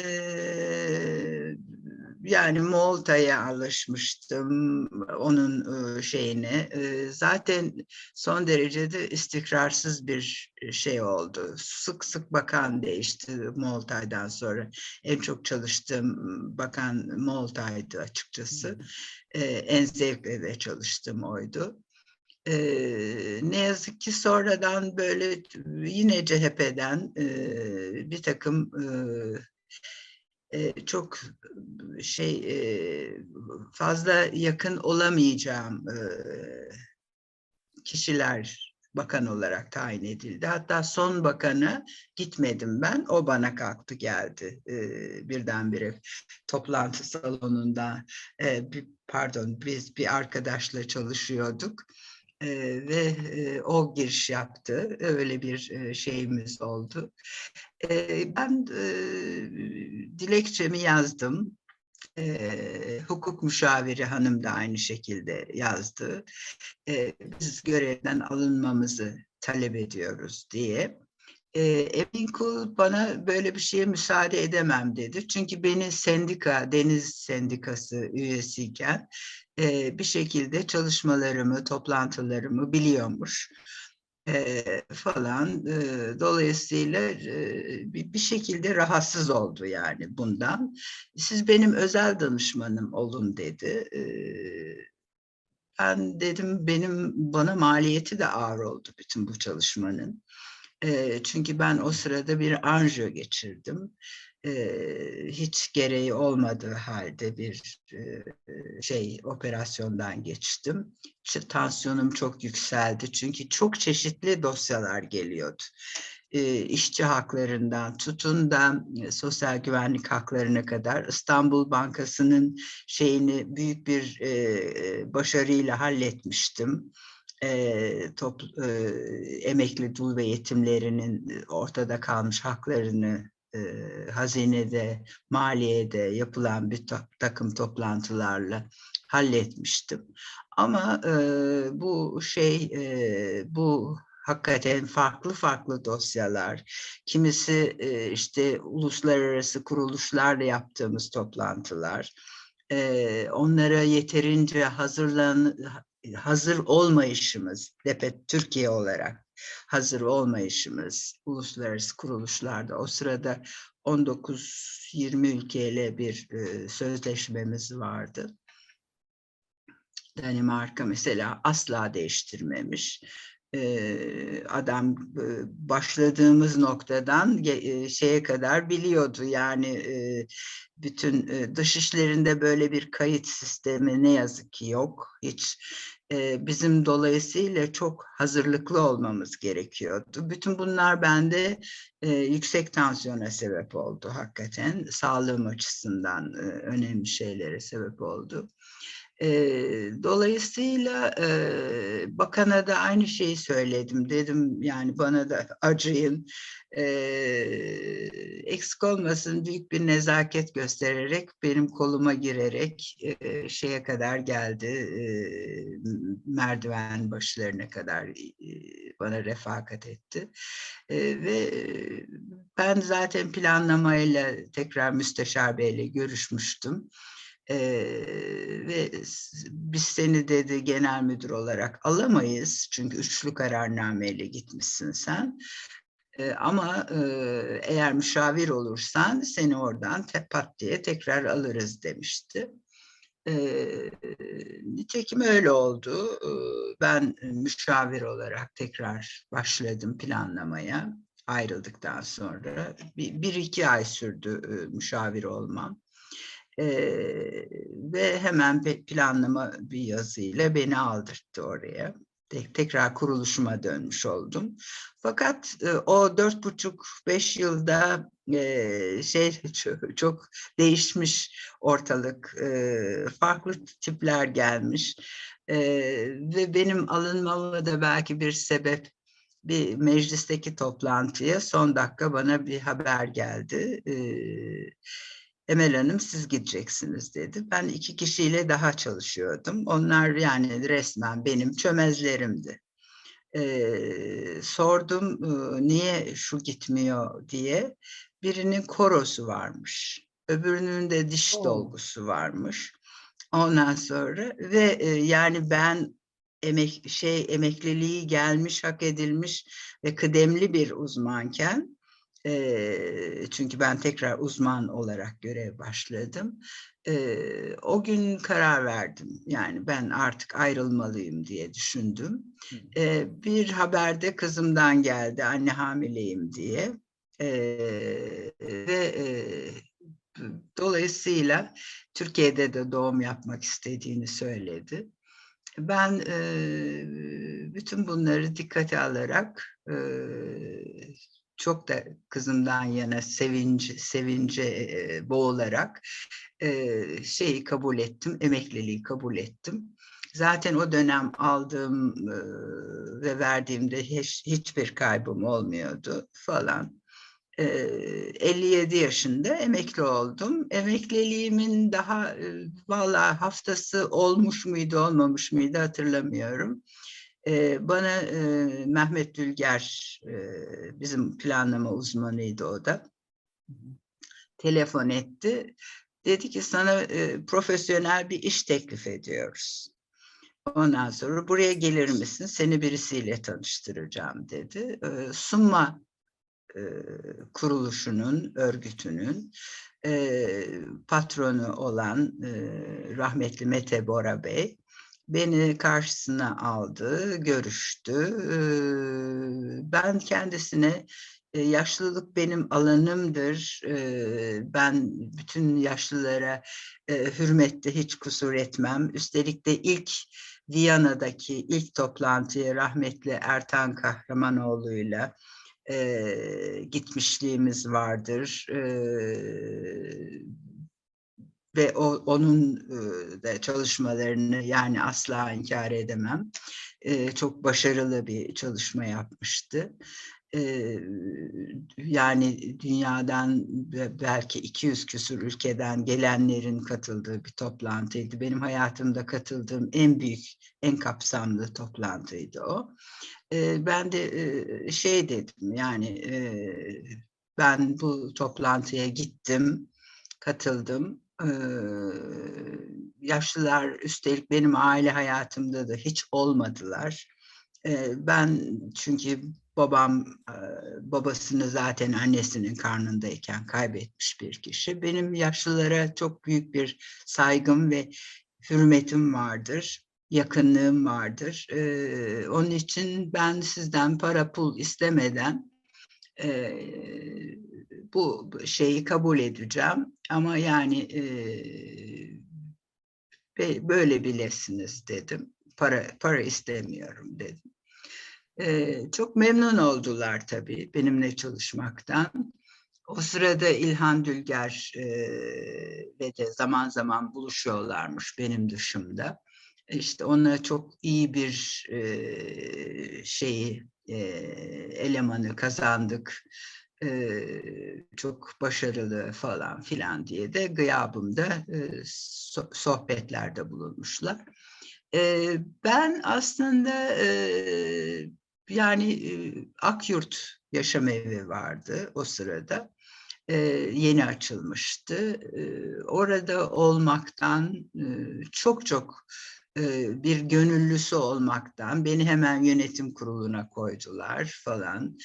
yani Malta'ya alışmıştım onun şeyine. Zaten son derecede istikrarsız bir şey oldu. Sık sık bakan değişti Malta'dan sonra. En çok çalıştığım bakan Malta'ydı açıkçası. En zevkle de çalıştığım oydu. Ee, ne yazık ki sonradan böyle yine CHP'den e, bir takım e, çok şey fazla yakın olamayacağım kişiler bakan olarak tayin edildi. Hatta son bakanı gitmedim ben. O bana kalktı geldi birdenbire toplantı salonunda. Pardon biz bir arkadaşla çalışıyorduk e, ve e, o giriş yaptı. Öyle bir e, şeyimiz oldu. E, ben e, dilekçemi yazdım. E, hukuk müşaviri hanım da aynı şekilde yazdı. E, biz görevden alınmamızı talep ediyoruz diye. E, Emin Kul bana böyle bir şeye müsaade edemem dedi. Çünkü beni sendika, Deniz Sendikası üyesiyken e, bir şekilde çalışmalarımı, toplantılarımı biliyormuş e, falan. E, dolayısıyla e, bir, şekilde rahatsız oldu yani bundan. Siz benim özel danışmanım olun dedi. E, ben dedim benim bana maliyeti de ağır oldu bütün bu çalışmanın. E, çünkü ben o sırada bir anjiyo geçirdim hiç gereği olmadığı halde bir şey operasyondan geçtim. Tansiyonum çok yükseldi çünkü çok çeşitli dosyalar geliyordu. işçi haklarından tutun da sosyal güvenlik haklarına kadar İstanbul Bankası'nın şeyini büyük bir başarıyla halletmiştim. E, top, e, emekli dul ve yetimlerinin ortada kalmış haklarını e, hazinede, maliyede yapılan bir takım toplantılarla halletmiştim. Ama e, bu şey, e, bu hakikaten farklı farklı dosyalar. Kimisi e, işte uluslararası kuruluşlarla yaptığımız toplantılar. E, onlara yeterince hazırlan hazır olmayışımız, DEPET Türkiye olarak hazır olmayışımız uluslararası kuruluşlarda o sırada 19-20 ülkeyle bir e, sözleşmemiz vardı. Danimarka mesela asla değiştirmemiş. E, adam e, başladığımız noktadan e, şeye kadar biliyordu yani e, bütün e, dış işlerinde böyle bir kayıt sistemi ne yazık ki yok hiç bizim dolayısıyla çok hazırlıklı olmamız gerekiyordu. Bütün bunlar bende yüksek tansiyona sebep oldu hakikaten. Sağlığım açısından önemli şeylere sebep oldu. E, dolayısıyla e, bakana da aynı şeyi söyledim. Dedim yani bana da acıyın. E, eksik olmasın büyük bir nezaket göstererek benim koluma girerek e, şeye kadar geldi. E, merdiven başlarına kadar e, bana refakat etti. E, ve ben zaten planlamayla tekrar Müsteşar Bey'le görüşmüştüm. Ee, ve biz seni dedi genel müdür olarak alamayız çünkü üçlü kararnameyle gitmişsin sen. Ee, ama e, eğer müşavir olursan seni oradan tepat diye tekrar alırız demişti. Ee, nitekim öyle oldu. Ee, ben müşavir olarak tekrar başladım planlamaya ayrıldıktan sonra. Bir, bir iki ay sürdü e, müşavir olmam. E, ve hemen planlama bir yazıyla beni aldırttı oraya. Tek, tekrar kuruluşuma dönmüş oldum. Fakat e, o dört buçuk beş yılda e, şey çok, değişmiş ortalık, e, farklı tipler gelmiş ve benim alınmama da belki bir sebep bir meclisteki toplantıya son dakika bana bir haber geldi. Emel Hanım siz gideceksiniz dedi. Ben iki kişiyle daha çalışıyordum. Onlar yani resmen benim çömezlerimdi. Ee, sordum niye şu gitmiyor diye. Birinin korosu varmış. Öbürünün de diş oh. dolgusu varmış. Ondan sonra ve e, yani ben emek şey emekliliği gelmiş, hak edilmiş ve kıdemli bir uzmanken çünkü ben tekrar uzman olarak görev başladım. o gün karar verdim. Yani ben artık ayrılmalıyım diye düşündüm. bir haberde kızımdan geldi anne hamileyim diye. ve dolayısıyla Türkiye'de de doğum yapmak istediğini söyledi. Ben bütün bunları dikkate alarak çok da kızımdan yana sevinci, sevince boğularak şeyi kabul ettim, emekliliği kabul ettim. Zaten o dönem aldığım ve verdiğimde hiç, hiçbir kaybım olmuyordu falan. E, 57 yaşında emekli oldum. Emekliliğimin daha e, valla haftası olmuş muydu olmamış mıydı hatırlamıyorum bana Mehmet Dülger, bizim planlama uzmanıydı o da, telefon etti. Dedi ki sana profesyonel bir iş teklif ediyoruz. Ondan sonra buraya gelir misin? Seni birisiyle tanıştıracağım dedi. Sunma kuruluşunun, örgütünün patronu olan rahmetli Mete Bora Bey beni karşısına aldı, görüştü. Ben kendisine yaşlılık benim alanımdır. Ben bütün yaşlılara hürmette hiç kusur etmem. Üstelik de ilk Viyana'daki ilk toplantıyı rahmetli Ertan Kahramanoğlu'yla gitmişliğimiz vardır ve o, onun da çalışmalarını yani asla inkar edemem. çok başarılı bir çalışma yapmıştı. yani dünyadan belki 200 küsur ülkeden gelenlerin katıldığı bir toplantıydı. Benim hayatımda katıldığım en büyük, en kapsamlı toplantıydı o. ben de şey dedim yani ben bu toplantıya gittim, katıldım yaşlılar üstelik benim aile hayatımda da hiç olmadılar. ben çünkü babam babasını zaten annesinin karnındayken kaybetmiş bir kişi. Benim yaşlılara çok büyük bir saygım ve hürmetim vardır yakınlığım vardır. onun için ben sizden para pul istemeden bu şeyi kabul edeceğim ama yani e, böyle bilesiniz dedim. Para para istemiyorum dedim. E, çok memnun oldular tabii benimle çalışmaktan. o sırada İlhan Dülger ve de zaman zaman buluşuyorlarmış benim dışımda. İşte ona çok iyi bir e, şeyi e, elemanı kazandık. E, çok başarılı falan filan diye de gıyabımda e, so sohbetlerde bulunmuşlar. E, ben aslında e, yani e, Akyurt Yaşam Evi vardı o sırada. E, yeni açılmıştı. E, orada olmaktan e, çok çok bir gönüllüsü olmaktan beni hemen yönetim kuruluna koydular falan.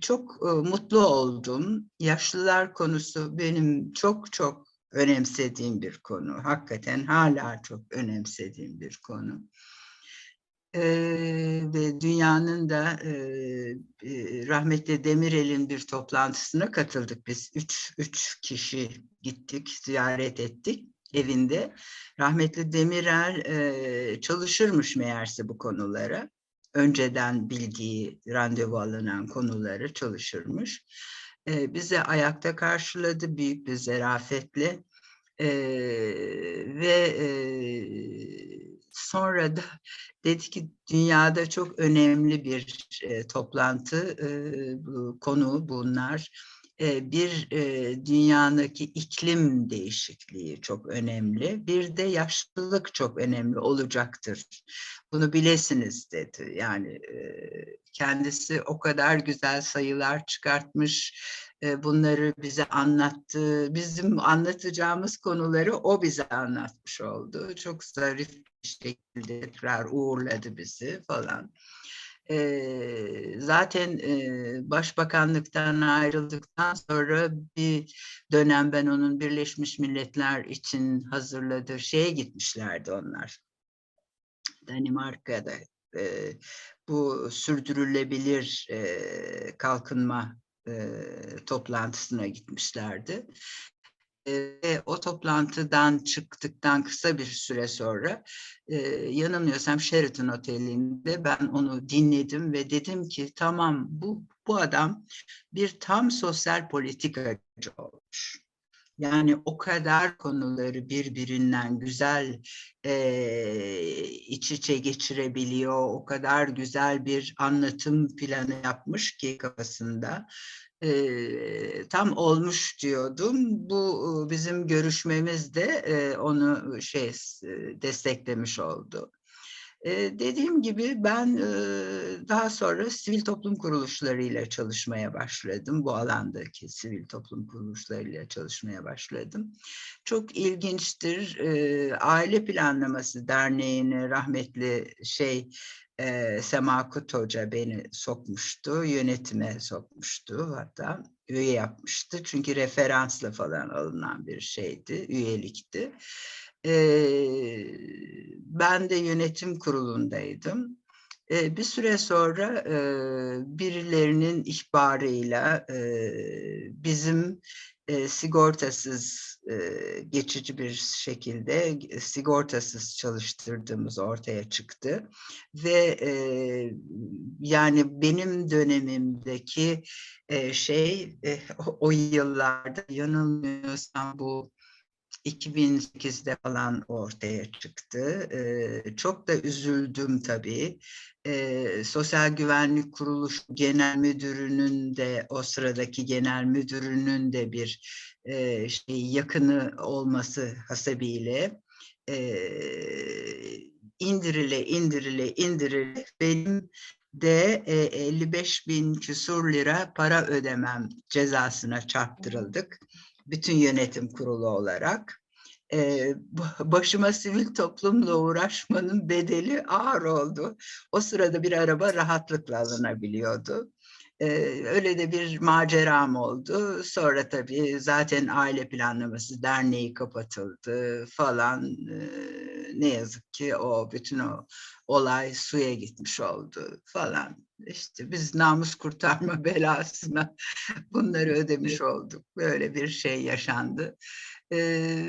Çok e, mutlu oldum. Yaşlılar konusu benim çok çok önemsediğim bir konu. Hakikaten hala çok önemsediğim bir konu. Ee, ve dünyanın da e, e, rahmetli Demirel'in bir toplantısına katıldık biz. Üç, üç kişi gittik, ziyaret ettik evinde. Rahmetli Demirel e, çalışırmış meğerse bu konulara. Önceden bildiği, randevu alınan konuları çalışırmış. E, bize ayakta karşıladı büyük bir zarafetle. E, ve e, sonra da dedi ki dünyada çok önemli bir e, toplantı e, bu, konu bunlar bir dünyadaki iklim değişikliği çok önemli. Bir de yaşlılık çok önemli olacaktır. Bunu bilesiniz dedi. Yani kendisi o kadar güzel sayılar çıkartmış, bunları bize anlattı. Bizim anlatacağımız konuları o bize anlatmış oldu. Çok zarif bir şekilde tekrar uğurladı bizi falan. Zaten e, başbakanlıktan ayrıldıktan sonra bir dönem ben onun Birleşmiş Milletler için hazırladığı şeye gitmişlerdi onlar. Danimarka'da e, bu sürdürülebilir e, kalkınma e, toplantısına gitmişlerdi e, o toplantıdan çıktıktan kısa bir süre sonra e, yanılmıyorsam Sheraton Oteli'nde ben onu dinledim ve dedim ki tamam bu bu adam bir tam sosyal politikacı olmuş. Yani o kadar konuları birbirinden güzel e, iç içe geçirebiliyor. O kadar güzel bir anlatım planı yapmış ki kafasında e, tam olmuş diyordum. Bu bizim görüşmemizde e, onu şey desteklemiş oldu. E, dediğim gibi ben e, daha sonra sivil toplum kuruluşlarıyla çalışmaya başladım. Bu alandaki sivil toplum kuruluşlarıyla çalışmaya başladım. Çok ilginçtir. E, Aile Planlaması Derneği'ne rahmetli şey e, Sema Hoca beni sokmuştu, yönetime sokmuştu hatta üye yapmıştı. Çünkü referansla falan alınan bir şeydi, üyelikti. E, ben de yönetim kurulundaydım. E, bir süre sonra e, birilerinin ihbarıyla e, bizim e, sigortasız geçici bir şekilde sigortasız çalıştırdığımız ortaya çıktı. Ve yani benim dönemimdeki şey e, o, o yıllarda yanılmıyorsam bu 2008'de falan ortaya çıktı. Ee, çok da üzüldüm tabii. Ee, Sosyal Güvenlik Kuruluş Genel Müdürü'nün de o sıradaki genel müdürünün de bir e, şey yakını olması hasebiyle e, indirile indirile indirile benim de e, 55 bin küsur lira para ödemem cezasına çarptırıldık bütün yönetim kurulu olarak e, başıma sivil toplumla uğraşmanın bedeli ağır oldu. O sırada bir araba rahatlıkla alınabiliyordu. Ee, öyle de bir maceram oldu. Sonra tabii zaten aile planlaması derneği kapatıldı falan. Ee, ne yazık ki o bütün o olay suya gitmiş oldu falan. İşte biz namus kurtarma belasına bunları ödemiş olduk. Böyle bir şey yaşandı.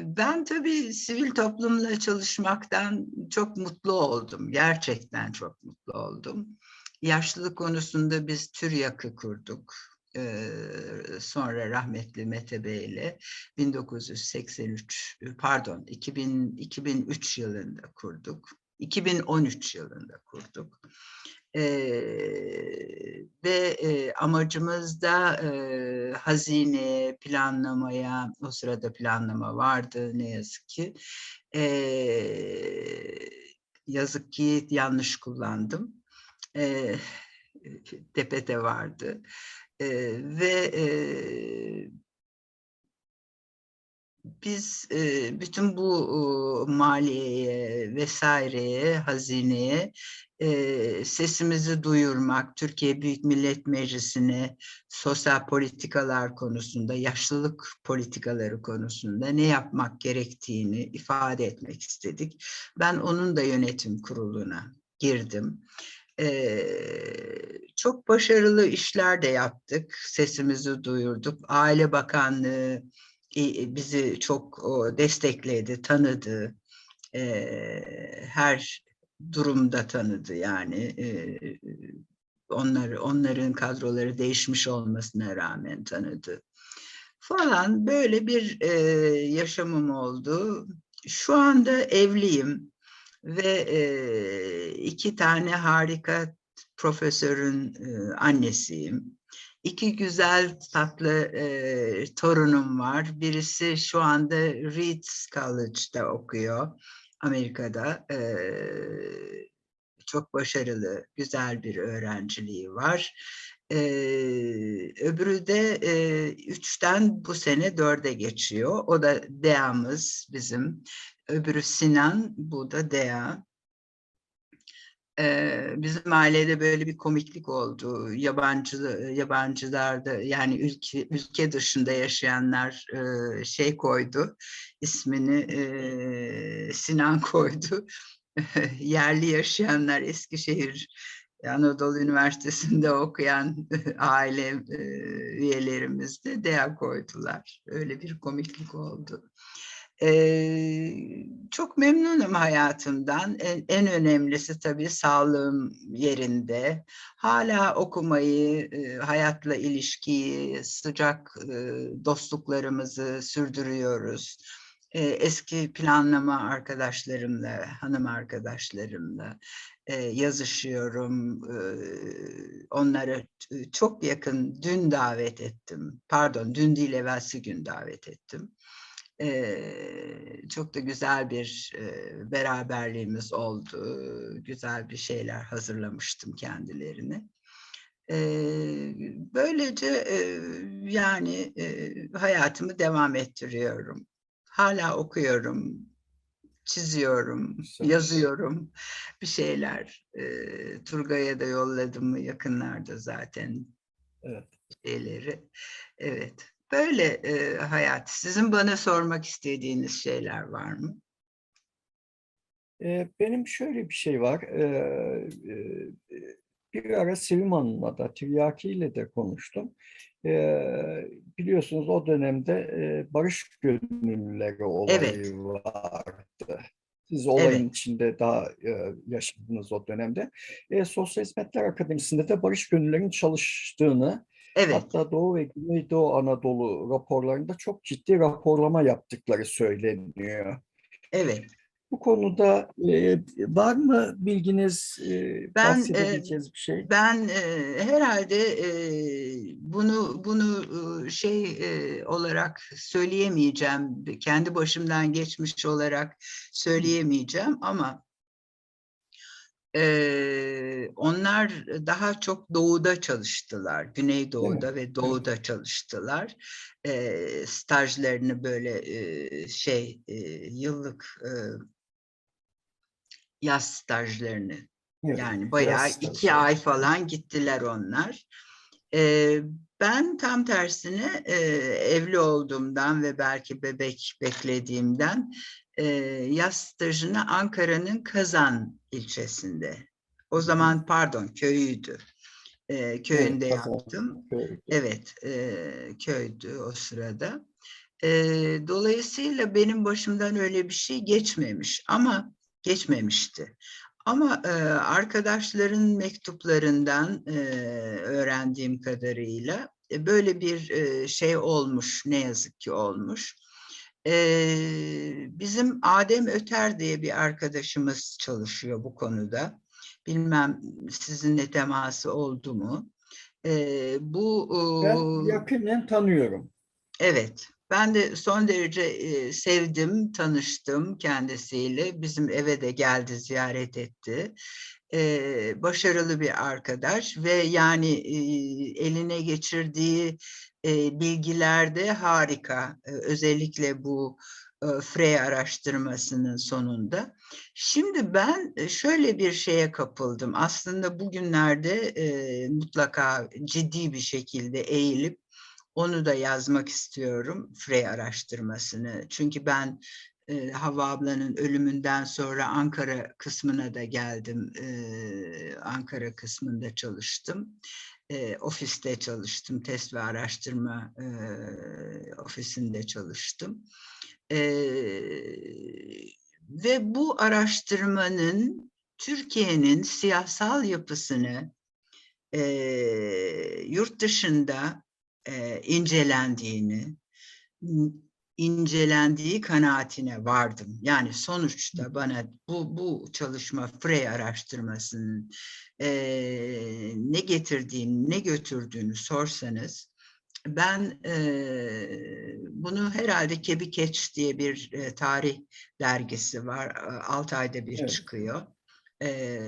Ben tabii sivil toplumla çalışmaktan çok mutlu oldum. Gerçekten çok mutlu oldum. Yaşlılık konusunda biz TÜRYAK'ı kurduk. Ee, sonra rahmetli Mete Bey ile 1983 pardon 2000, 2003 yılında kurduk. 2013 yılında kurduk. Ee, ve e, amacımız da e, hazine planlamaya, o sırada planlama vardı ne yazık ki. Ee, yazık ki yanlış kullandım. Ee, tepede vardı. Ee, ve e, biz e, bütün bu e, maliyeye vesaireye, hazineye e, sesimizi duyurmak, Türkiye Büyük Millet Meclisi'ne sosyal politikalar konusunda, yaşlılık politikaları konusunda ne yapmak gerektiğini ifade etmek istedik. Ben onun da yönetim kuruluna girdim. Ee, çok başarılı işler de yaptık, sesimizi duyurduk. Aile Bakanlığı e, bizi çok destekledi, tanıdı. Ee, her durumda tanıdı yani. Ee, onları, onların kadroları değişmiş olmasına rağmen tanıdı. Falan böyle bir e, yaşamım oldu. Şu anda evliyim ve e, iki tane harika profesörün e, annesiyim. İki güzel tatlı e, torunum var. Birisi şu anda Reed College'da okuyor Amerika'da. E, çok başarılı, güzel bir öğrenciliği var. Ee, öbürü de e, üçten bu sene dörde geçiyor. O da DEA'mız bizim. Öbürü Sinan, bu da DEA. Ee, bizim ailede böyle bir komiklik oldu. Yabancı yabancılarda yani ülke ülke dışında yaşayanlar e, şey koydu. ismini e, Sinan koydu. Yerli yaşayanlar Eskişehir Anadolu Üniversitesi'nde okuyan aile e, üyelerimiz de DEA koydular. Öyle bir komiklik oldu. Ee, çok memnunum hayatımdan. En, en önemlisi tabii sağlığım yerinde. Hala okumayı, e, hayatla ilişkiyi, sıcak e, dostluklarımızı sürdürüyoruz. E, eski planlama arkadaşlarımla, hanım arkadaşlarımla e, yazışıyorum. E, onları çok yakın dün davet ettim. Pardon, dün değil evvelsi gün davet ettim çok da güzel bir beraberliğimiz oldu. Güzel bir şeyler hazırlamıştım kendilerine. böylece yani hayatımı devam ettiriyorum. Hala okuyorum, çiziyorum, Güzel. yazıyorum bir şeyler. Turgay'a da yolladım yakınlarda zaten evet. şeyleri. Evet. Böyle e, hayat. Sizin bana sormak istediğiniz şeyler var mı? Benim şöyle bir şey var. Bir ara Sevim Hanım'la da Tiryaki ile de konuştum. Biliyorsunuz o dönemde barış gönüllüleri olayı evet. vardı. Siz olayın evet. içinde daha yaşadınız o dönemde. Sosyal Hizmetler Akademisi'nde de barış gönüllülerinin çalıştığını Evet. Hatta Doğu ve Güneydoğu Anadolu raporlarında çok ciddi raporlama yaptıkları söyleniyor. Evet. Bu konuda e, var mı bilginiz, e, ben, e, bir şey? Ben e, herhalde e, bunu bunu e, şey e, olarak söyleyemeyeceğim, kendi başımdan geçmiş olarak söyleyemeyeceğim ama ee, onlar daha çok doğuda çalıştılar, Güneydoğu'da evet. ve doğuda çalıştılar. Ee, stajlarını böyle e, şey e, yıllık e, yaz stajlarını evet. yani bayağı iki ay falan gittiler onlar. Ee, ben tam tersine e, evli olduğumdan ve belki bebek beklediğimden e, yaz stajını Ankara'nın Kazan ilçesinde. O zaman pardon köyüydü. E, köyünde evet, yaptım. Köy. Evet e, köydü o sırada. E, dolayısıyla benim başımdan öyle bir şey geçmemiş ama geçmemişti. Ama e, arkadaşların mektuplarından e, öğrendiğim kadarıyla e, böyle bir e, şey olmuş, ne yazık ki olmuş. E, bizim Adem Öter diye bir arkadaşımız çalışıyor bu konuda. Bilmem sizinle teması oldu mu? E, bu Ben yakinen tanıyorum. Evet, ben de son derece e, sevdim, tanıştım kendisiyle. Bizim eve de geldi, ziyaret etti. E, başarılı bir arkadaş ve yani e, eline geçirdiği e, bilgiler de harika. Özellikle bu Frey araştırmasının sonunda. Şimdi ben şöyle bir şeye kapıldım. Aslında bugünlerde mutlaka ciddi bir şekilde eğilip onu da yazmak istiyorum Frey araştırmasını. Çünkü ben e, Havva ablanın ölümünden sonra Ankara kısmına da geldim. Ankara kısmında çalıştım. E, ofiste çalıştım. Test ve araştırma e, ofisinde çalıştım. E, ve bu araştırmanın Türkiye'nin siyasal yapısını e, yurt dışında e, incelendiğini, incelendiği kanaatine vardım. Yani sonuçta bana bu bu çalışma Frey araştırmasının e, ne getirdiğini, ne götürdüğünü sorsanız ben e, bunu herhalde Kebi Keç diye bir e, tarih dergisi var. 6 ayda bir Evet. çıkıyor. E,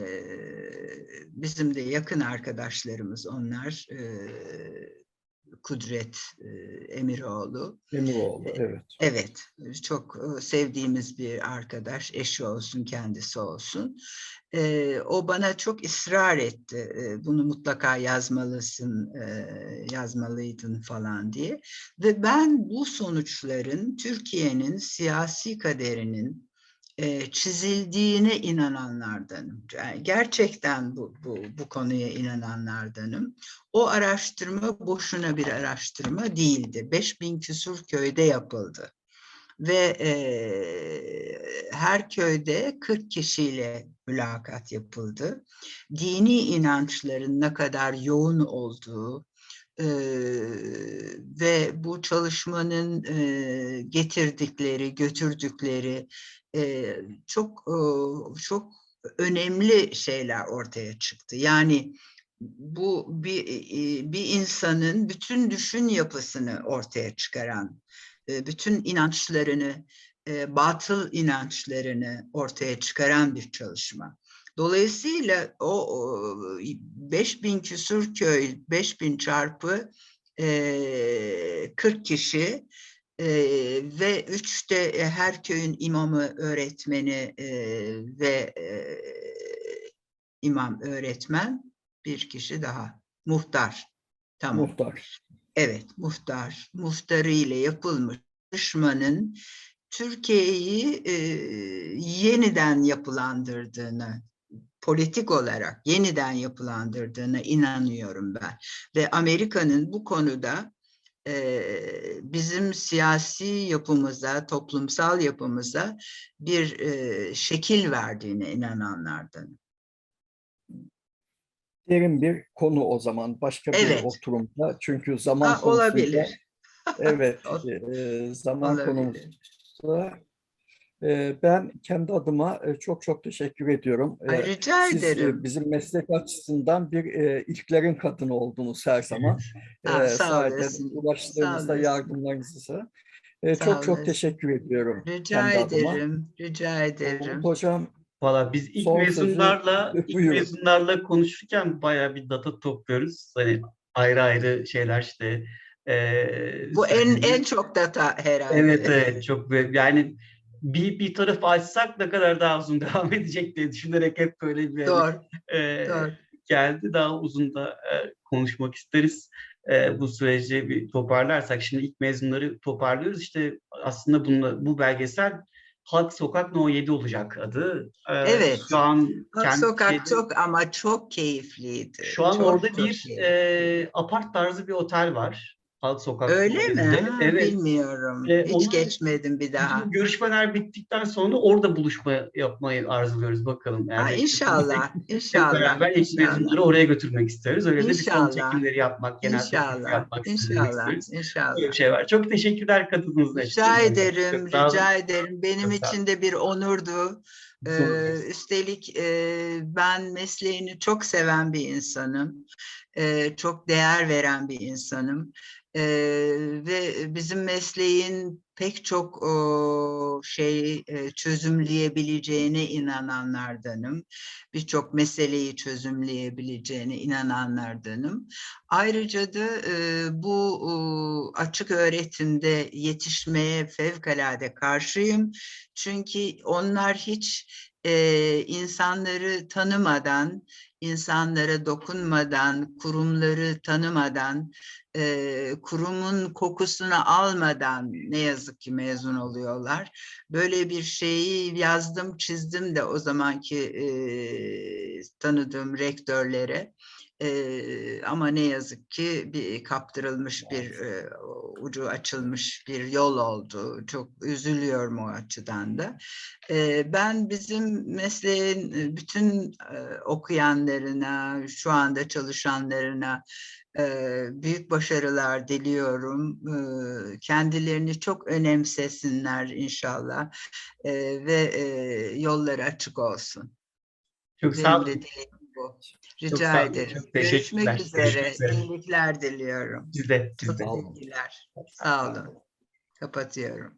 bizim de yakın arkadaşlarımız onlar. E, Kudret e, Emiroğlu. Emiroğlu, E, evet. Evet, çok e, sevdiğimiz bir arkadaş, eşi olsun, kendisi olsun. O bana çok ısrar etti, bunu mutlaka yazmalısın, yazmalıydın falan diye. Ve ben bu sonuçların Türkiye'nin siyasi kaderinin çizildiğine inananlardanım. Yani gerçekten bu, bu, bu konuya inananlardanım. O araştırma boşuna bir araştırma değildi. 5000 küsur köyde yapıldı. Ve e, her köyde 40 kişiyle mülakat yapıldı. Dini inançların ne kadar yoğun olduğu, e, ve bu çalışmanın e, getirdikleri, götürdükleri e, çok e, çok önemli şeyler ortaya çıktı. Yani bu bir e, bir insanın bütün düşün yapısını ortaya çıkaran, e, bütün inançlarını, e, batıl inançlarını ortaya çıkaran bir çalışma. Dolayısıyla o, o 5000 küsur köy, 5000 çarpı e, 40 kişi ve üçte her köyün imamı, öğretmeni ve imam öğretmen bir kişi daha. Muhtar. Tamam. Muhtar. Evet, muhtar. Muhtarı ile yapılmış çalışmanın Türkiye'yi e, yeniden yapılandırdığını, politik olarak yeniden yapılandırdığına inanıyorum ben. Ve Amerika'nın bu konuda e, bizim siyasi yapımıza, toplumsal yapımıza bir e, şekil verdiğine inananlardan. Derin bir konu o zaman. Başka bir Evet. oturumda. Çünkü zaman Ha, konusunda olabilir. evet e, zaman olabilir. konusunda e, ben kendi adıma e, çok çok teşekkür ediyorum. Ay, rica Siz ederim. bizim meslek açısından bir e, ilklerin kadını oldunuz her zaman. Ha, E, sağ olasın, olasın. yardımlarınızı. Sağ çok çok olasın. teşekkür ediyorum. Rica kendi adıma. ederim. Rica ederim. Hocam Valla biz ilk Son sözü mezunlarla ilk buyurun. mezunlarla konuşurken bayağı bir data topluyoruz. Hani ayrı ayrı şeyler işte. eee, Bu en söylediğimiz- en çok data herhalde. Evet evet çok yani bir bir taraf açsak ne kadar daha uzun devam edecek diye düşünerek hep böyle bir Doğru, eee, doğru. geldi. Daha uzun da eee, konuşmak isteriz. Eee, bu süreci bir toparlarsak şimdi ilk mezunları toparlıyoruz. İşte aslında bununla, bu belgesel Halk Sokak No 7 olacak adı. Eee, Evet. Şu an Bak kendi sokak şeyde- çok ama çok keyifliydi. şu an Çok, orada çok bir keyifli. eee apart tarzı bir otel var. Halk sokak Öyle mi? Ha, Evet. Bilmiyorum. Ee, Hiç onun- geçmedim bir daha. Görüşmeler bittikten sonra orada buluşma yapmayı arzuluyoruz bakalım. Ha, Yani inşallah, Hep inşallah, beraber inşallah. mezunları oraya götürmek isteriz. Öyle de bir İnşallah. çekimleri yapmak, genel İnşallah, yapmak inşallah, isteriz. Böyle inşallah. bir şey var. Çok teşekkürler katıldığınız için. Rica ederim, Çok olun. rica ederim. Benim Çok için de bir onurdu. Ee, üstelik e, ben mesleğini çok seven bir insanım. Ee, çok değer veren bir insanım. Ee, ve bizim mesleğin pek çok o, şeyi e, çözümleyebileceğine inananlardanım. Birçok meseleyi çözümleyebileceğine inananlardanım. Ayrıca da e, bu e, açık öğretimde yetişmeye fevkalade karşıyım. Çünkü onlar hiç e, insanları tanımadan, insanlara dokunmadan, kurumları tanımadan, e, kurumun kokusunu almadan ne yazık ki mezun oluyorlar. Böyle bir şeyi yazdım, çizdim de o zamanki e, tanıdığım rektörlere. Eee, ama ne yazık ki bir kaptırılmış bir eee, ucu açılmış bir yol oldu. Çok üzülüyorum o açıdan da. Eee, ben bizim mesleğin e, bütün e, okuyanlarına, şu anda çalışanlarına e, büyük başarılar diliyorum. E, kendilerini çok önemsesinler inşallah E, ve e, yolları açık olsun. Çok sağ Benim olun. de bu. Çok Rica sağ ederim. çok teşekkürler. Görüşmek üzere. üzere. İyilikler diliyorum. Siz de, siz de. Teşekkürler. Sağ olun. Kapatıyorum.